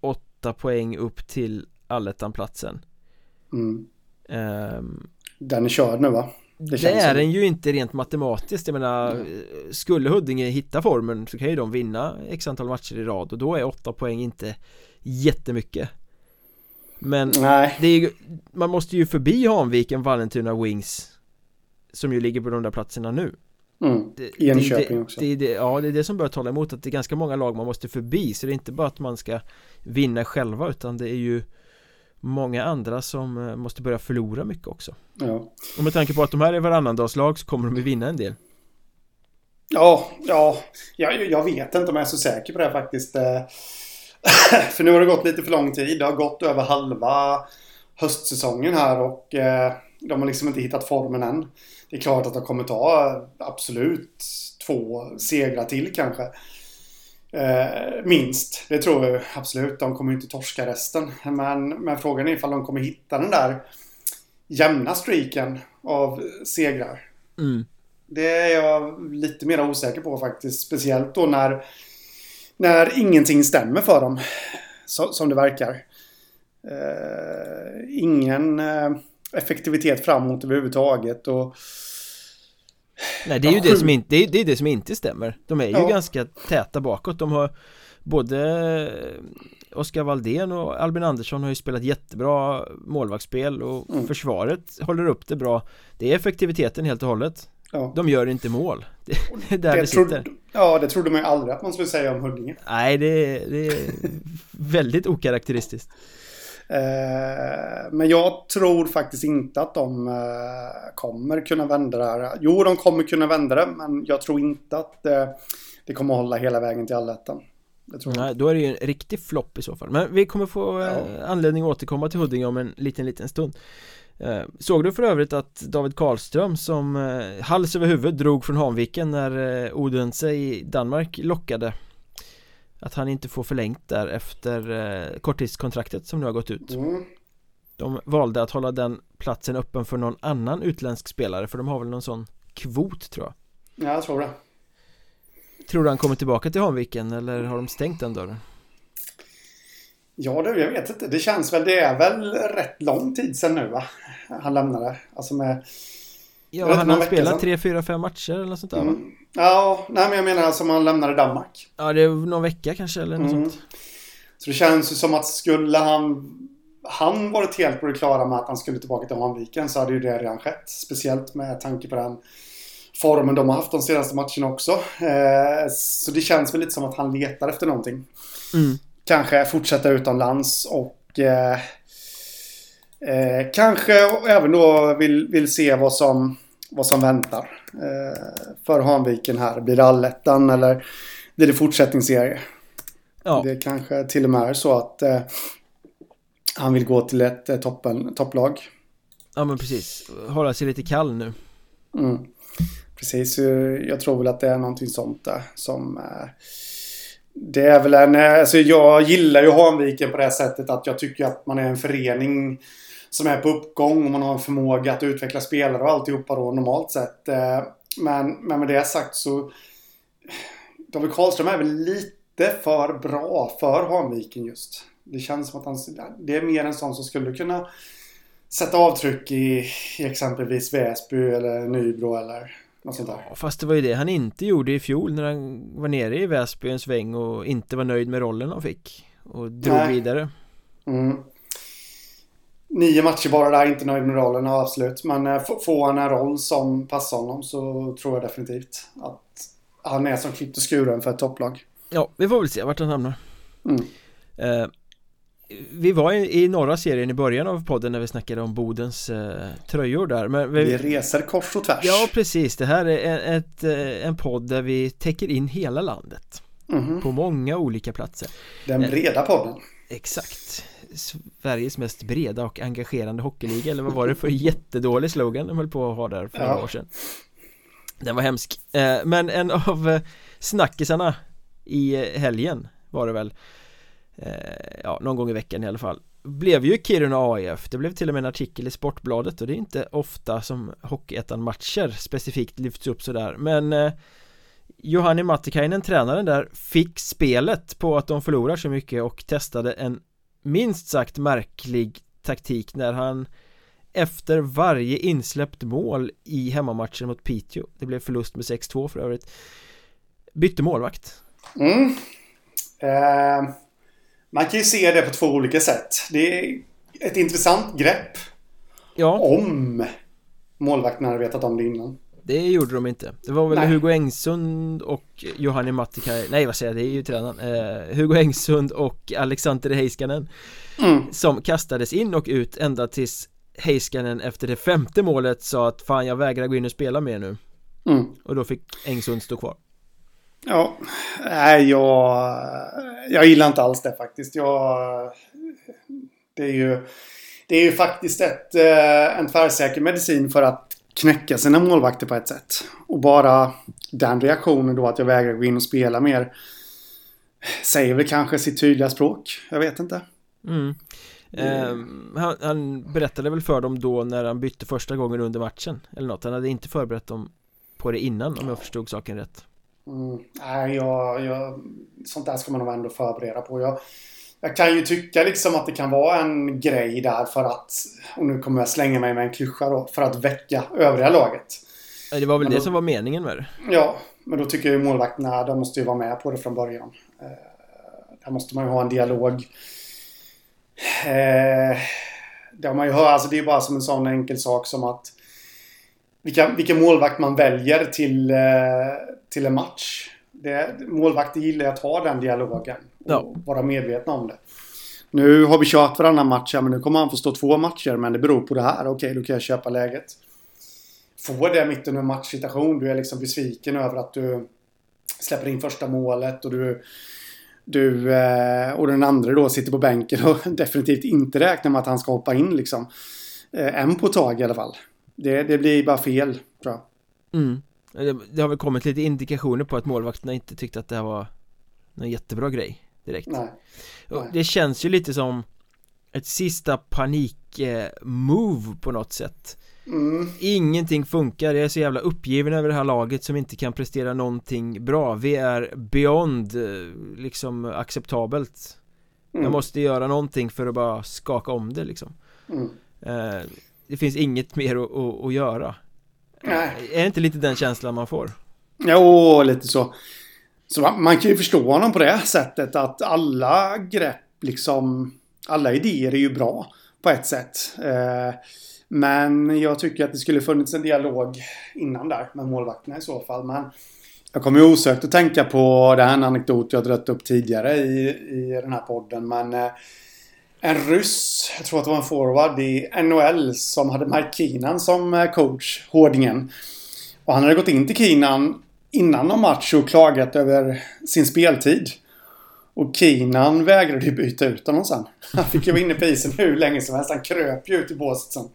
Åtta poäng upp till allettan-platsen. Mm. um, den är körd nu va? Det, det är den ju inte rent matematiskt, jag menar mm. Skulle Huddinge hitta formen så kan ju de vinna x antal matcher i rad och då är åtta poäng inte jättemycket. Men Nej. det är, man måste ju förbi Hanviken, Vallentuna, Wings Som ju ligger på de där platserna nu. Mm. Enköping det, också. det, det, Ja, det är det som bör tala emot att det är ganska många lag man måste förbi. Så det är inte bara att man ska vinna själva utan det är ju många andra som eh, måste börja förlora mycket också. Ja. Och med tanke på att de här är varannandagslag så kommer de ju vinna en del. Ja, ja, jag, jag vet inte om jag är så säker på det faktiskt eh. För nu har det gått lite för lång tid, det har gått över halva höstsäsongen här och eh, de har liksom inte hittat formen än det är klart att de kommer ta absolut två segrar till kanske. Eh, minst, det tror jag absolut. De kommer inte torska resten. Men, men frågan är ifall de kommer hitta den där jämna streaken av segrar. Mm. Det är jag lite mer osäker på faktiskt. Speciellt då när, när ingenting stämmer för dem. Så, som det verkar. Eh, ingen... Eh, effektivitet framåt överhuvudtaget och Nej det är ju det som inte, det är, det, är det som inte stämmer De är ju ja. ganska täta bakåt De har både Oskar Valdén och Albin Andersson har ju spelat jättebra målvaktsspel och mm. försvaret håller upp det bra Det är effektiviteten helt och hållet ja. De gör inte mål Det är där det, trodde, Ja det trodde man ju aldrig att man skulle säga om Huddinge Nej det, det är väldigt okaraktäristiskt Eh, men jag tror faktiskt inte att de eh, kommer kunna vända det här. Jo, de kommer kunna vända det, men jag tror inte att eh, det kommer hålla hela vägen till allettan. Nej, då är det ju en riktig flopp i så fall. Men vi kommer få ja. anledning att återkomma till Huddinge om en liten, liten stund. Såg du för övrigt att David Karlström som hals över huvud drog från Hanviken när Odense i Danmark lockade att han inte får förlängt där efter eh, korttidskontraktet som nu har gått ut mm. De valde att hålla den platsen öppen för någon annan utländsk spelare för de har väl någon sån kvot tror jag Ja, jag tror det Tror du han kommer tillbaka till Hanviken eller har de stängt den dörren? Ja, det, jag vet inte. Det känns väl, det är väl rätt lång tid sedan nu va? Han lämnade. Alltså med Ja, han har spelat 3, 4, 5 matcher eller något sånt där mm. va? Ja, nej men jag menar alltså om han lämnade Danmark. Ja, det är någon vecka kanske eller något mm. sånt. Så det känns ju som att skulle han han varit helt på det klara med att han skulle tillbaka till Hanviken så hade ju det redan skett. Speciellt med tanke på den formen de har haft de senaste matcherna också. Eh, så det känns väl lite som att han letar efter någonting. Mm. Kanske fortsätta utomlands och eh, kanske även då vill, vill se vad som vad som väntar eh, för Hanviken här. Blir det allettan eller blir det fortsättningsserie? Ja. Det kanske till och med är så att eh, han vill gå till ett eh, toppen, topplag. Ja men precis, hålla sig lite kall nu. Mm. Precis, jag tror väl att det är någonting sånt där som eh, det är väl en, eh, alltså jag gillar ju Hanviken på det sättet att jag tycker att man är en förening som är på uppgång och man har en förmåga att utveckla spelare och alltihopa då normalt sett. Eh, men, men med det sagt så David Karlström är väl lite för bra för Hanviken just. Det känns som att han, det är mer en sån som skulle kunna sätta avtryck i, i exempelvis Väsby eller Nybro eller något sånt där. Ja, fast det var ju det han inte gjorde i fjol när han var nere i Väsby en sväng och inte var nöjd med rollen han fick och drog Nej. vidare. Mm nio matcher bara där, inte nöjd med rollen, absolut. Men eh, får han en roll som passar honom så tror jag definitivt att han är som klippt och skuren för ett topplag. Ja, vi får väl se vart han hamnar. Mm. Eh, vi var i, norra serien i början av podden när vi snackade om Bodens eh, tröjor där men vi, vi reser kors och tvärs. Ja precis, det här är en, ett, eh, en podd där vi täcker in hela landet. Mm. På många olika platser. Den breda podden. Exakt. Sveriges mest breda och engagerande hockeyliga eller vad var det för jättedålig slogan de höll på att ha där för ja. några år sedan? Den var hemsk. Eh, Men en av eh, snackisarna i eh, helgen var det väl Eh, ja, någon gång i veckan i alla fall. Blev ju Kiruna AIF Det blev till och med en artikel i Sportbladet och det är inte ofta som Hockeyettan-matcher specifikt lyfts upp sådär. Men eh, Johanni Mattikainen, tränaren där, fick spelet på att de förlorar så mycket och testade en minst sagt märklig taktik när han efter varje insläppt mål i hemmamatchen mot Piteå Det blev förlust med 6-2 för övrigt Bytte målvakt. Mm. eh, man kan ju se det på två olika sätt. Det är ett intressant grepp Ja. Om målvakten hade vetat om det innan. Det gjorde de inte. Det var väl Nej. Hugo Engsund och Johanni Mattikai Nej vad säger jag, det är ju tränaren. Eh, Hugo Engsund och Alexander Heiskanen mm. Som kastades in och ut ända tills Heiskanen efter det femte målet sa att fan jag vägrar gå in och spela mer nu. Mm. Och då fick Engsund stå kvar Ja, nej jag Jag gillar inte alls det faktiskt Jag Det är ju Det är ju faktiskt ett, eh, en tvärsäker medicin för att knäcka sina målvakter på ett sätt. Och bara den reaktionen då att jag vägrar gå in och spela mer säger väl kanske sitt tydliga språk. Jag vet inte. Mm. Eh, han, han, berättade väl för dem då när han bytte första gången under matchen eller något. Han hade inte förberett dem på det innan om jag förstod saken rätt. Mm. Nej, jag, jag, sånt där ska man nog ändå förbereda på. Jag, jag kan ju tycka liksom att det kan vara en grej där för att, och nu kommer jag slänga mig med en klyscha då, för att väcka övriga laget. Det var väl men det då, som var meningen med det? Ja, men då tycker jag ju målvakterna, de måste ju vara med på det från början. Eh, där måste man ju ha en dialog. Eh, där man ju hör, alltså det är bara som en sån enkel sak som att vilka, vilken målvakt man väljer till, eh, till en match. Det, målvakter gillar att ha den dialogen. Och ja. vara medvetna om det. Nu har vi kört varannan match men nu kommer han få stå två matcher. Men det beror på det här. Okej, okay, då kan jag köpa läget. Få det mitt under en matchsituation. Du är liksom besviken över att du släpper in första målet och du du eh, och den andra då sitter på bänken och definitivt inte räknar med att han ska hoppa in liksom. Eh, en på ett tag i alla fall. Det, det blir bara fel, tror jag. Mm. Det, det har väl kommit lite indikationer på att målvakterna inte tyckte att det här var någon jättebra grej direkt Nej. Nej. Det känns ju lite som ett sista panik-move på något sätt mm. Ingenting funkar, jag är så jävla uppgiven över det här laget som inte kan prestera någonting bra Vi är beyond eh, liksom acceptabelt mm. Jag måste göra någonting för att bara skaka om det liksom mm. Eh, det finns inget mer att, att, att göra Nej. Är det inte lite den känslan man får? Jo, lite så så man, kan ju förstå honom på det sättet att alla grepp, liksom, alla idéer är ju bra på ett sätt. Eh, men jag tycker att det skulle funnits en dialog innan där med målvakterna i så fall. Men jag kommer osökt att tänka på den anekdot jag dragit upp tidigare i, i den här podden. Men eh, en ryss, jag tror att det var en forward i NHL som hade Mike Keenan som eh, coach, Hårdingen. Och han hade gått in till Keenan innan någon match och klagat över sin speltid. Och Keenan vägrade ju byta ut honom sen. Han fick ju vara inne på isen hur länge som helst. Han kröp ju ut i båset sen.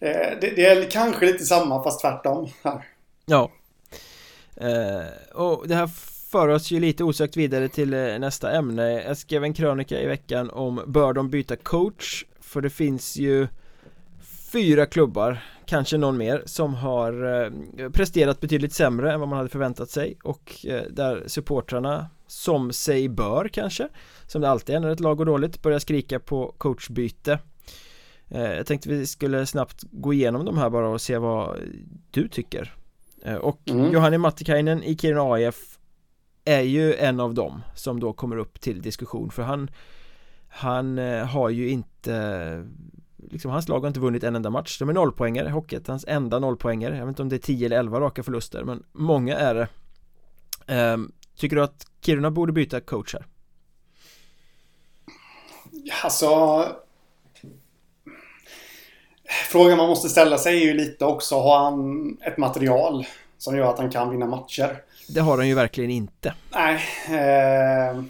Eh, det, det, är kanske lite samma fast tvärtom här. Ja. Uh, och det här för oss ju lite osökt vidare till eh, nästa ämne. Jag skrev en krönika i veckan om bör de byta coach? För det finns ju fyra klubbar kanske någon mer som har eh, presterat betydligt sämre än vad man hade förväntat sig och eh, där supportrarna som sig bör kanske som det alltid är när ett lag går dåligt börjar skrika på coachbyte jag tänkte vi skulle snabbt gå igenom de här bara och se vad du tycker och mm. Johanni Mattikainen i Kiruna AIF är ju en av dem som då kommer upp till diskussion för han han eh, har ju inte liksom, hans lag har inte vunnit en enda match De är nollpoängare, Hockeyettans enda nollpoängare Jag vet inte om det är 10 eller 11 raka förluster men många är det ehm, Tycker du att Kiruna borde byta coach här? Alltså Frågan man måste ställa sig är ju lite också Har han ett material som gör att han kan vinna matcher? Det har han ju verkligen inte Nej eh,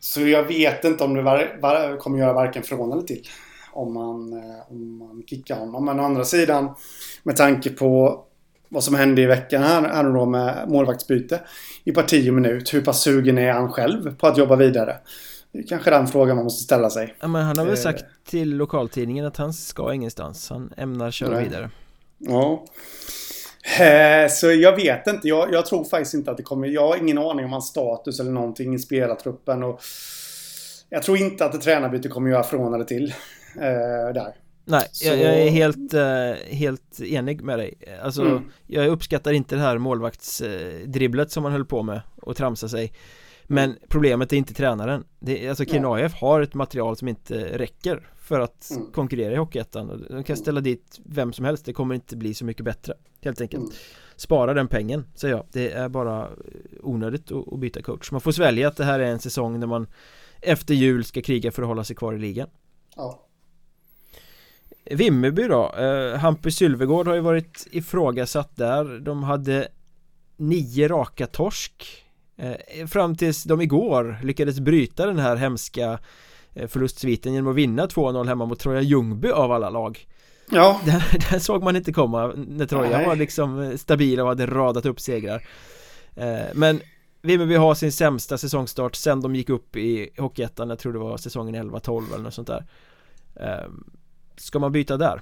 Så jag vet inte om det var, var, kommer göra varken från eller till om man, eh, om man kickar honom. Men å andra sidan med tanke på vad som hände i veckan här, här då med målvaktsbyte i parti och minut. Hur pass sugen är han själv på att jobba vidare? Det är kanske den frågan man måste ställa sig. Ja, men han har väl eh. sagt till lokaltidningen att han ska ingenstans. Han ämnar köra Nej. vidare. Ja. Eh, så jag vet inte. Jag, jag, tror faktiskt inte att det kommer. Jag har ingen aning om hans status eller någonting i spelartruppen. Och jag tror inte att ett tränarbyte kommer göra från eller till eh, där. Nej, så... jag, jag, är helt, uh, helt enig med dig Alltså, mm. jag uppskattar inte det här målvaktsdribblet som man höll på med och tramsa sig Men problemet är inte tränaren det, Alltså Kinaev har ett material som inte räcker för att mm. konkurrera i Hockeyettan. De kan ställa dit vem som helst, det kommer inte bli så mycket bättre Helt enkelt. Mm. Spara den pengen, säger jag. Det är bara onödigt att byta coach. Man får svälja att det här är en säsong när man Efter jul ska kriga för att hålla sig kvar i ligan. Ja. Vimmerby då, eh, Hampus Sylvegård har ju varit ifrågasatt där. De hade nio raka torsk. Eh, Fram tills de igår lyckades bryta den här hemska eh, förlustsviten genom att vinna 2-0 hemma mot Troja Ljungby av alla lag Ja Där, där såg man inte komma när Troja Nej. var liksom stabila och hade radat upp segrar eh, Men Vimmerby har sin sämsta säsongstart sen de gick upp i Hockeyettan, jag tror det var säsongen 11-12 eller något sånt där eh, Ska man byta där?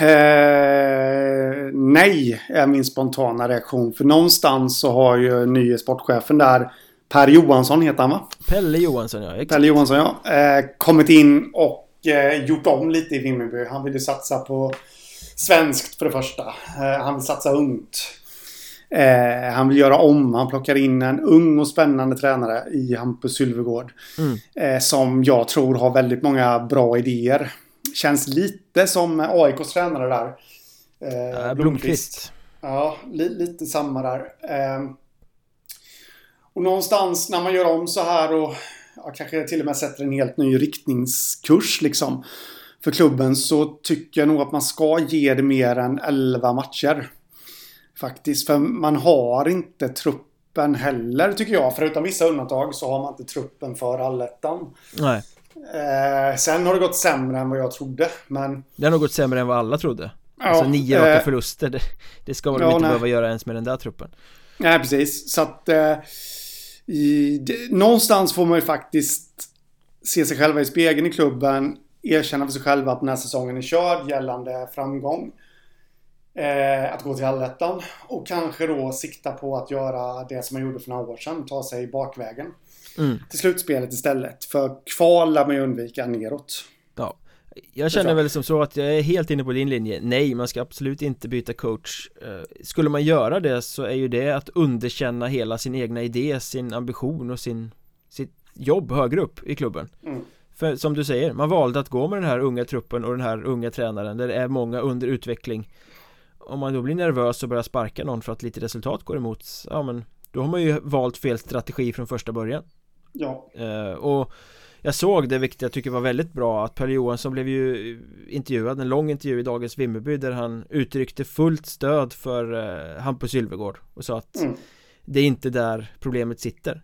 Eh, nej, är min spontana reaktion. För någonstans så har ju nye sportchefen där Per Johansson heter han va? Pelle Johansson ja, exakt. Pelle Johansson ja. Eh, kommit in och eh, gjort om lite i Vimmerby. Han ville satsa på svenskt för det första. Eh, han vill satsa ungt. Eh, han vill göra om. Han plockar in en ung och spännande tränare i Hampus Sylvegård. Mm. Eh, som jag tror har väldigt många bra idéer. Känns lite som AIKs tränare där. Eh, Blomqvist. Ja, li lite samma där. Och någonstans när man gör om så här och ja, kanske till och med sätter en helt ny riktningskurs liksom för klubben så tycker jag nog att man ska ge det mer än 11 matcher. Faktiskt, för man har inte truppen heller tycker jag. Förutom vissa undantag så har man inte truppen för allettan. Nej. Eh, sen har det gått sämre än vad jag trodde, men... Det har nog gått sämre än vad alla trodde. Ja, alltså nio raka eh, förluster, det, det ska man ja, inte nej. behöva göra ens med den där truppen. Nej, precis. Så att... Eh, i, det, någonstans får man ju faktiskt se sig själva i spegeln i klubben, erkänna för sig själva att den här säsongen är körd gällande framgång. Eh, att gå till allettan och kanske då sikta på att göra det som man gjorde för några år sedan. Ta sig bakvägen. Mm. Till slutspelet istället. För kval lär man ju undvika neråt. Ja. Jag känner väl som så att jag är helt inne på din linje. Nej, man ska absolut inte byta coach. Eh, Skulle man göra det så är ju det att underkänna hela sin egna idé, sin ambition och sin sitt jobb högre upp i klubben. Mm. För som du säger, man valde att gå med den här unga truppen och den här unga tränaren. Där det är många under utveckling. Om man då blir nervös och börjar sparka någon för att lite resultat går emot Ja men Då har man ju valt fel strategi från första början. Ja. Eh, Och Jag såg det vilket jag tycker var väldigt bra att Per Johansson blev ju intervjuad En lång intervju i Dagens Vimmerby där han uttryckte fullt stöd för eh, Hampus Sylvegård Och sa att mm. Det är inte där problemet sitter.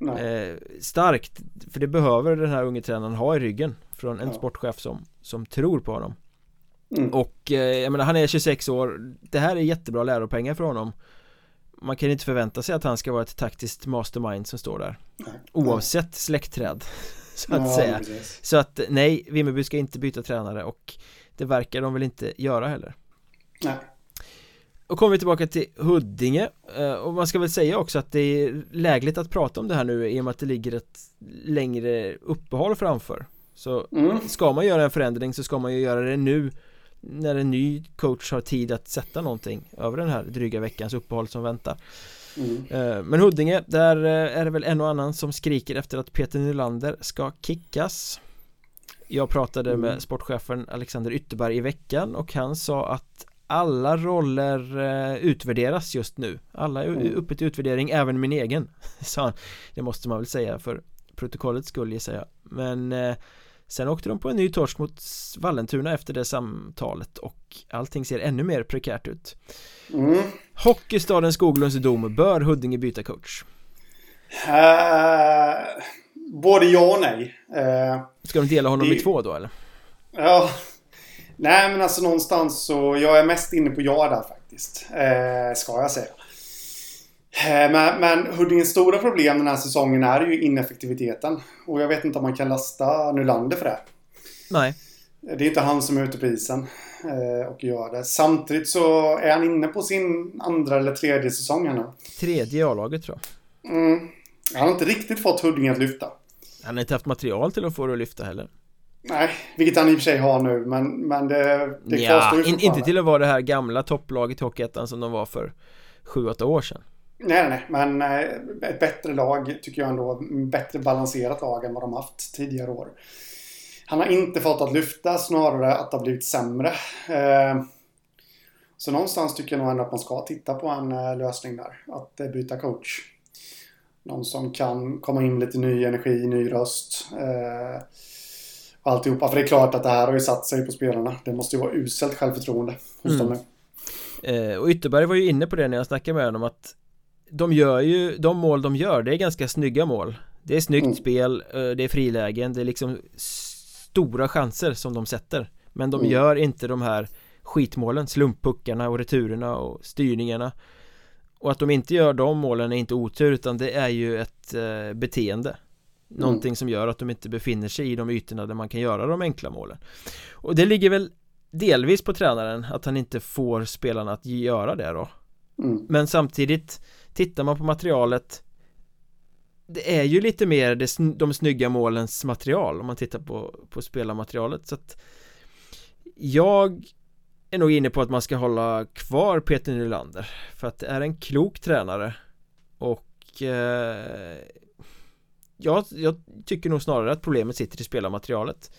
Eh, Starkt För det behöver den här unge tränaren ha i ryggen Från en ja. sportchef som, som tror på honom. Mm. Och eh, jag menar han är 26 år. Det här är jättebra läropengar för honom. Man kan inte förvänta sig att han ska vara ett taktiskt mastermind som står där. Oavsett släktträd Så att ja, säga. precis. Så att nej, Vimmerby ska inte byta tränare och Det verkar de väl inte göra heller. Nej. Och kommer vi tillbaka till Huddinge eh, Och man ska väl säga också att det är lägligt att prata om det här nu i och med att det ligger ett längre uppehåll framför. Så mm. ska man göra en förändring så ska man ju göra det nu när en ny coach har tid att sätta någonting över den här dryga veckans uppehåll som väntar mm. Eh, men Huddinge, där eh, är det väl en och annan som skriker efter att Peter Nylander ska kickas Jag pratade mm. med sportchefen Alexander Ytterberg i veckan och han sa att alla roller eh, utvärderas just nu Alla är mm. uppe till utvärdering, även min egen sa han Det måste man väl säga för protokollets skull gissar jag Men Sen åkte de på en ny torsk mot Vallentuna efter det samtalet och allting ser ännu mer prekärt ut mm. Hockeystaden Skoglunds dom, bör Huddinge byta coach? Uh, både ja och nej uh, Ska de dela honom det... i två då eller? Ja Nej men alltså någonstans så jag är mest inne på ja där faktiskt uh, Ska jag säga men, men Huddinges stora problem den här säsongen är ju ineffektiviteten. Och jag vet inte om man kan lasta Nylander för det. Nej. Det är inte han som är ute på isen och gör det. Samtidigt så är han inne på sin andra eller tredje säsong här nu. Tredje A-laget tror jag. Mm. Han har inte riktigt fått Huddinge att lyfta. Han har inte haft material till att få det att lyfta heller. Nej, vilket han i och för sig har nu, men, men det, det ja, kvarstår ju in, Inte till att vara det här gamla topplaget i Hockeyettan som de var för 7-8 år sedan. Nej, nej, men eh, ett bättre lag tycker jag ändå. Bättre balanserat lag än vad de haft tidigare år. Han har inte fått att lyfta, snarare att det har blivit sämre. Eh, så någonstans tycker jag nog ändå att man ska titta på en eh, lösning där. Att byta coach. Någon som kan komma in lite ny energi, ny röst. Och alltihopa. För det är klart att det här har ju satt sig på spelarna. Det måste ju vara uselt självförtroende hos mm. dem nu. och Ytterberg var ju inne på det när jag snackade med honom att de gör ju, de mål de gör, det är ganska snygga mål Det är snyggt mm. spel, eh, det är frilägen, det är liksom stora chanser som de sätter Men de mm. gör inte de här skitmålen, slumppuckarna och returerna och styrningarna Och att de inte gör de målen är inte otur utan det är ju ett eh, beteende Någonting mm. som gör att de inte befinner sig i de ytorna där man kan göra de enkla målen Och det ligger väl delvis på tränaren att han inte får spelarna att göra det då mm. Men samtidigt Tittar man på materialet Det är ju lite mer det, de snygga målens material om man tittar på, på spelarmaterialet så att Jag är nog inne på att man ska hålla kvar Peter Nylander För att det är en klok tränare. Och eh, jag, jag tycker nog snarare att problemet sitter i spelarmaterialet.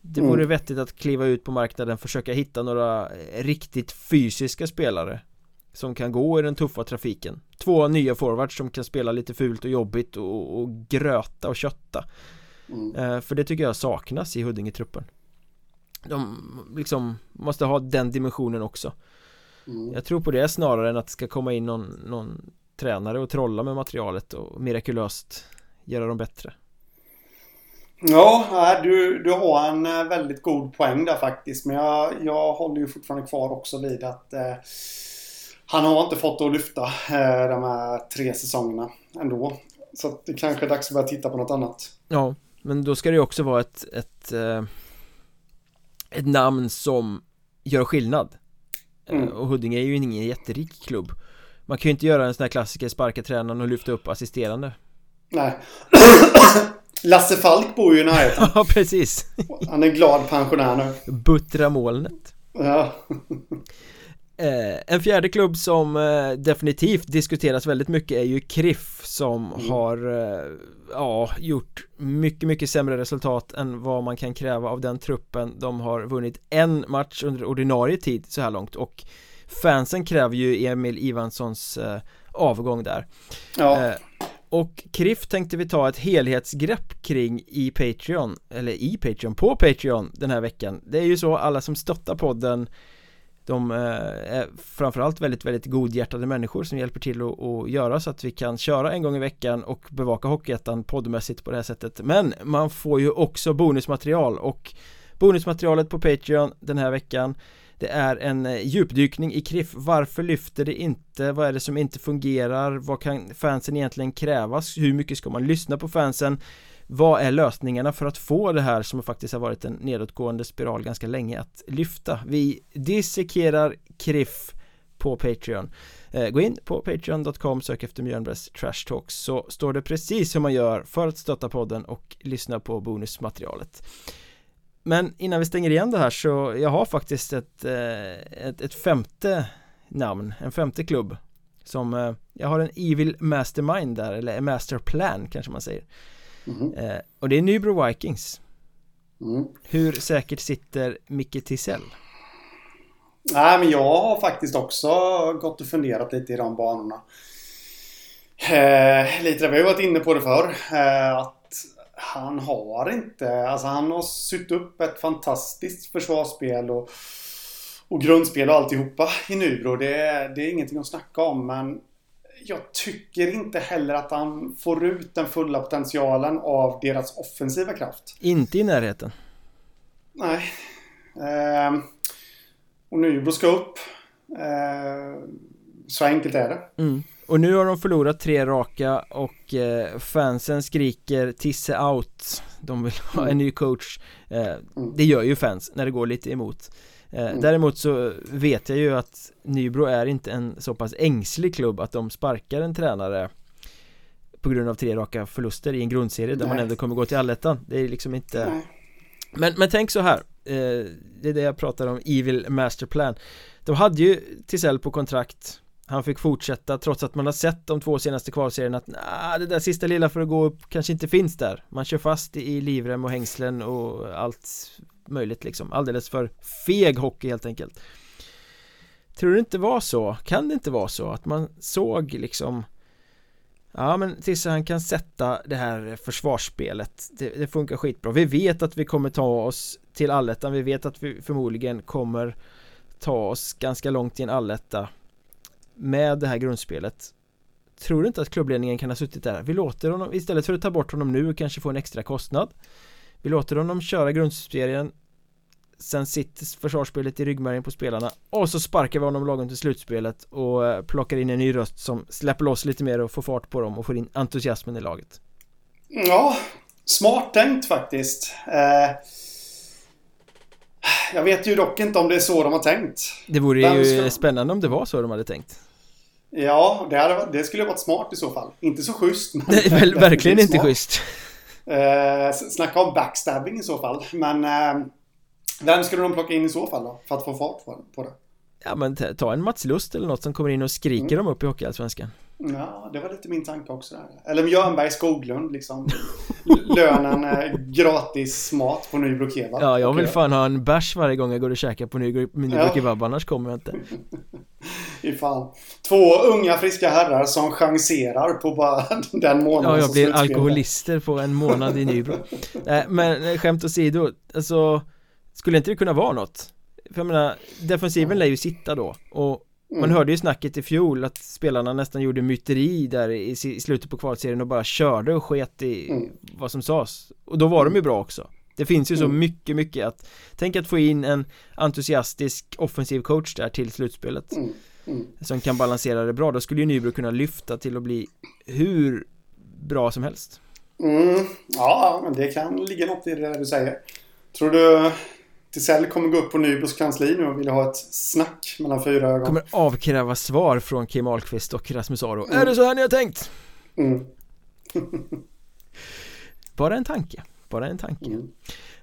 Det vore mm. vettigt att kliva ut på marknaden försöka hitta några riktigt fysiska spelare som kan gå i den tuffa trafiken Två nya forwards som kan spela lite fult och jobbigt och, och gröta och kötta mm. eh, För det tycker jag saknas i Huddinge-truppen De liksom måste ha den dimensionen också mm. Jag tror på det snarare än att det ska komma in någon, någon tränare och trolla med materialet och mirakulöst göra dem bättre Ja, du, du har en eh, väldigt god poäng där faktiskt. Men jag, jag håller ju fortfarande kvar också vid att eh, han har inte fått att lyfta eh, de här tre säsongerna ändå. Så det kanske är dags att börja titta på något annat. Ja, men då ska det ju också vara ett, ett, eh, ett namn som gör skillnad. Eh, mm. Och Huddinge är ju ingen jätterik klubb. Man kan ju inte göra en sån här klassiker, sparka tränaren och lyfta upp assisterande. Nej. Lasse Falk bor ju i närheten. ja, precis. Han är glad pensionär nu. Buttra molnet. Ja. Eh, en fjärde klubb som eh, definitivt diskuteras väldigt mycket är ju KRIF som mm. har eh, ja, gjort mycket, mycket sämre resultat än vad man kan kräva av den truppen. De har vunnit en match under ordinarie tid så här långt och fansen kräver ju Emil Ivanssons eh, avgång där. Ja. Eh, och KRIF tänkte vi ta ett helhetsgrepp kring i Patreon, eller i Patreon, på Patreon den här veckan. Det är ju så alla som stöttar podden de eh, är framförallt väldigt, väldigt godhjärtade människor som hjälper till att, att göra så att vi kan köra en gång i veckan och bevaka Hockeyettan poddmässigt på det här sättet Men man får ju också bonusmaterial och bonusmaterialet på Patreon den här veckan det är en eh, djupdykning i Kriff Varför lyfter det inte? Vad är det som inte fungerar? Vad kan fansen egentligen krävas? Hur mycket ska man lyssna på fansen? Vad är lösningarna för att få det här som faktiskt har varit en nedåtgående spiral ganska länge att lyfta? Vi dissekerar Kriff på Patreon. Eh, gå in på patreon.com, sök efter Mjölnbergs Trash Talks så står det precis hur man gör för att stötta podden och lyssna på bonusmaterialet. Men innan vi stänger igen det här så jag har faktiskt ett, eh, ett, ett femte namn, en femte klubb som eh, jag har en Evil Mastermind där, eller Masterplan kanske man säger. Mm. Eh, och det är Nybro Vikings. Mm. Hur säkert sitter Micke Tisell? Nej, men jag har faktiskt också gått och funderat lite i de banorna. Eh, lite, vi har varit inne på det förr. Eh, att han har inte, alltså han har sytt upp ett fantastiskt försvarsspel och, och grundspel och alltihopa i Nybro. Det, det är ingenting att snacka om, men jag tycker inte heller att han får ut den fulla potentialen av deras offensiva kraft. Inte i närheten. Nej. Eh, och Nybro ska upp. Eh, så enkelt är det. Mm. Och nu har de förlorat tre raka och eh, fansen skriker Tisse out De vill ha en ny coach eh, mm. Det gör ju fans när det går lite emot mm. Däremot så vet jag ju att Nybro är inte en så pass ängslig klubb att de sparkar en tränare på grund av tre raka förluster i en grundserie där Nej. man ändå kommer gå till allettan Det är liksom inte Nej. Men, men tänk så här eh, Det är det jag pratar om, Evil Masterplan De hade ju Tisell på kontrakt Han fick fortsätta trots att man har sett de två senaste kvalserierna att nah, det där sista lilla för att gå upp kanske inte finns där Man kör fast i livrem och hängslen och allt möjligt liksom. Alldeles för feg hockey helt enkelt. Tror du inte var så? Kan det inte vara så att man såg liksom Ja men Tisse han kan sätta det här försvarsspelet. Det, det, funkar skitbra. Vi vet att vi kommer ta oss till allettan. Vi vet att vi förmodligen kommer ta oss ganska långt i en alletta Med det här grundspelet. Tror du inte att klubbledningen kan ha suttit där? Vi låter honom istället för att ta bort honom nu och kanske få en extra kostnad. Vi låter honom köra grundserien Sen sitter försvarsspelet i ryggmärgen på spelarna. Och så sparkar vi honom lagom till slutspelet Och eh, plockar in en ny röst som släpper loss lite mer och får fart på dem och får in entusiasmen i laget. Ja, smart tänkt faktiskt. Eh, Jag vet ju dock inte om det är så de har tänkt. Det vore Vem ju ska... spännande om det var så de hade tänkt. Ja, det, hade, det skulle varit smart i så fall. Inte så schysst men Nej, väl, verkligen inte schysst eh, Snacka om backstabbing i så fall Men eh, vem skulle de plocka in i så fall då? För att få fart på det? Ja men ta en Mats Lust eller något som kommer in och skriker mm. dem upp i Hockeyallsvenskan Ja, det var lite min tanke också där. Eller Björnberg Skoglund liksom Lönen är gratis mat på Nybro Kebab Ja, jag vill fan ha en bärs varje gång jag går och käkar på Nybro, Nybro ja. Kebab Annars kommer jag inte I fan Två unga friska herrar som chanserar på bara den månaden Ja, jag blir alkoholister på en månad i Nybro Men skämt åsido, alltså skulle inte det kunna vara något? För jag menar, defensiven lär ju sitta då och man mm. hörde ju snacket i fjol att spelarna nästan gjorde myteri där i, i slutet på kvalserien och bara körde och sket i mm. vad som sades Och då var de ju bra också Det finns ju så mm. mycket, mycket att Tänk att få in en entusiastisk offensiv coach där till slutspelet mm. Mm. Som kan balansera det bra, då skulle ju Nybro kunna lyfta till att bli hur bra som helst Mm, ja, men det kan ligga något i det du säger. Tror du Tisell kommer gå upp på Nybros kansli nu och vill ha ett snack mellan fyra ögon. Kommer avkräva svar från Kim Ahlqvist och Rasmus Aro. Mm. Är det så här ni har tänkt? Mm. bara en tanke, bara en tanke. Mm.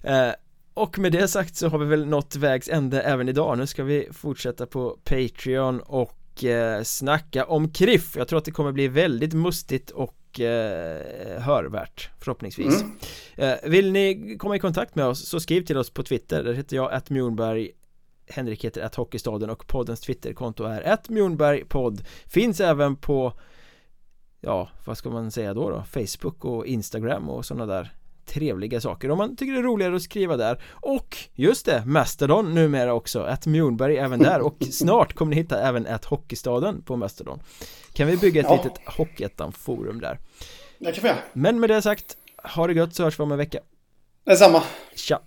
Eh, och med det sagt så har vi väl nått vägs ände även idag. Nu ska vi fortsätta på Patreon och eh, snacka om Kriff. Jag tror att det kommer bli väldigt mustigt och eh, hörvärt förhoppningsvis mm. eh, Vill ni komma i kontakt med oss så skriv till oss på Twitter, där heter jag att Mjornberg Henrik heter att Hockeystaden och poddens Twitterkonto är att Mjornbergpodd Finns även på Ja, vad ska man säga då då? Facebook och Instagram och sådana där trevliga saker. Om man tycker det är roligare att skriva där. Och just det, Mastodon numera också, att Mjornberg även där. Och snart kommer ni hitta även att Hockeystaden på Mastodon. Kan vi bygga ett ja. litet Hockeyettan-forum där? Det kan vi Men med det sagt, ha det gött så hörs vi om en vecka. Detsamma. Tja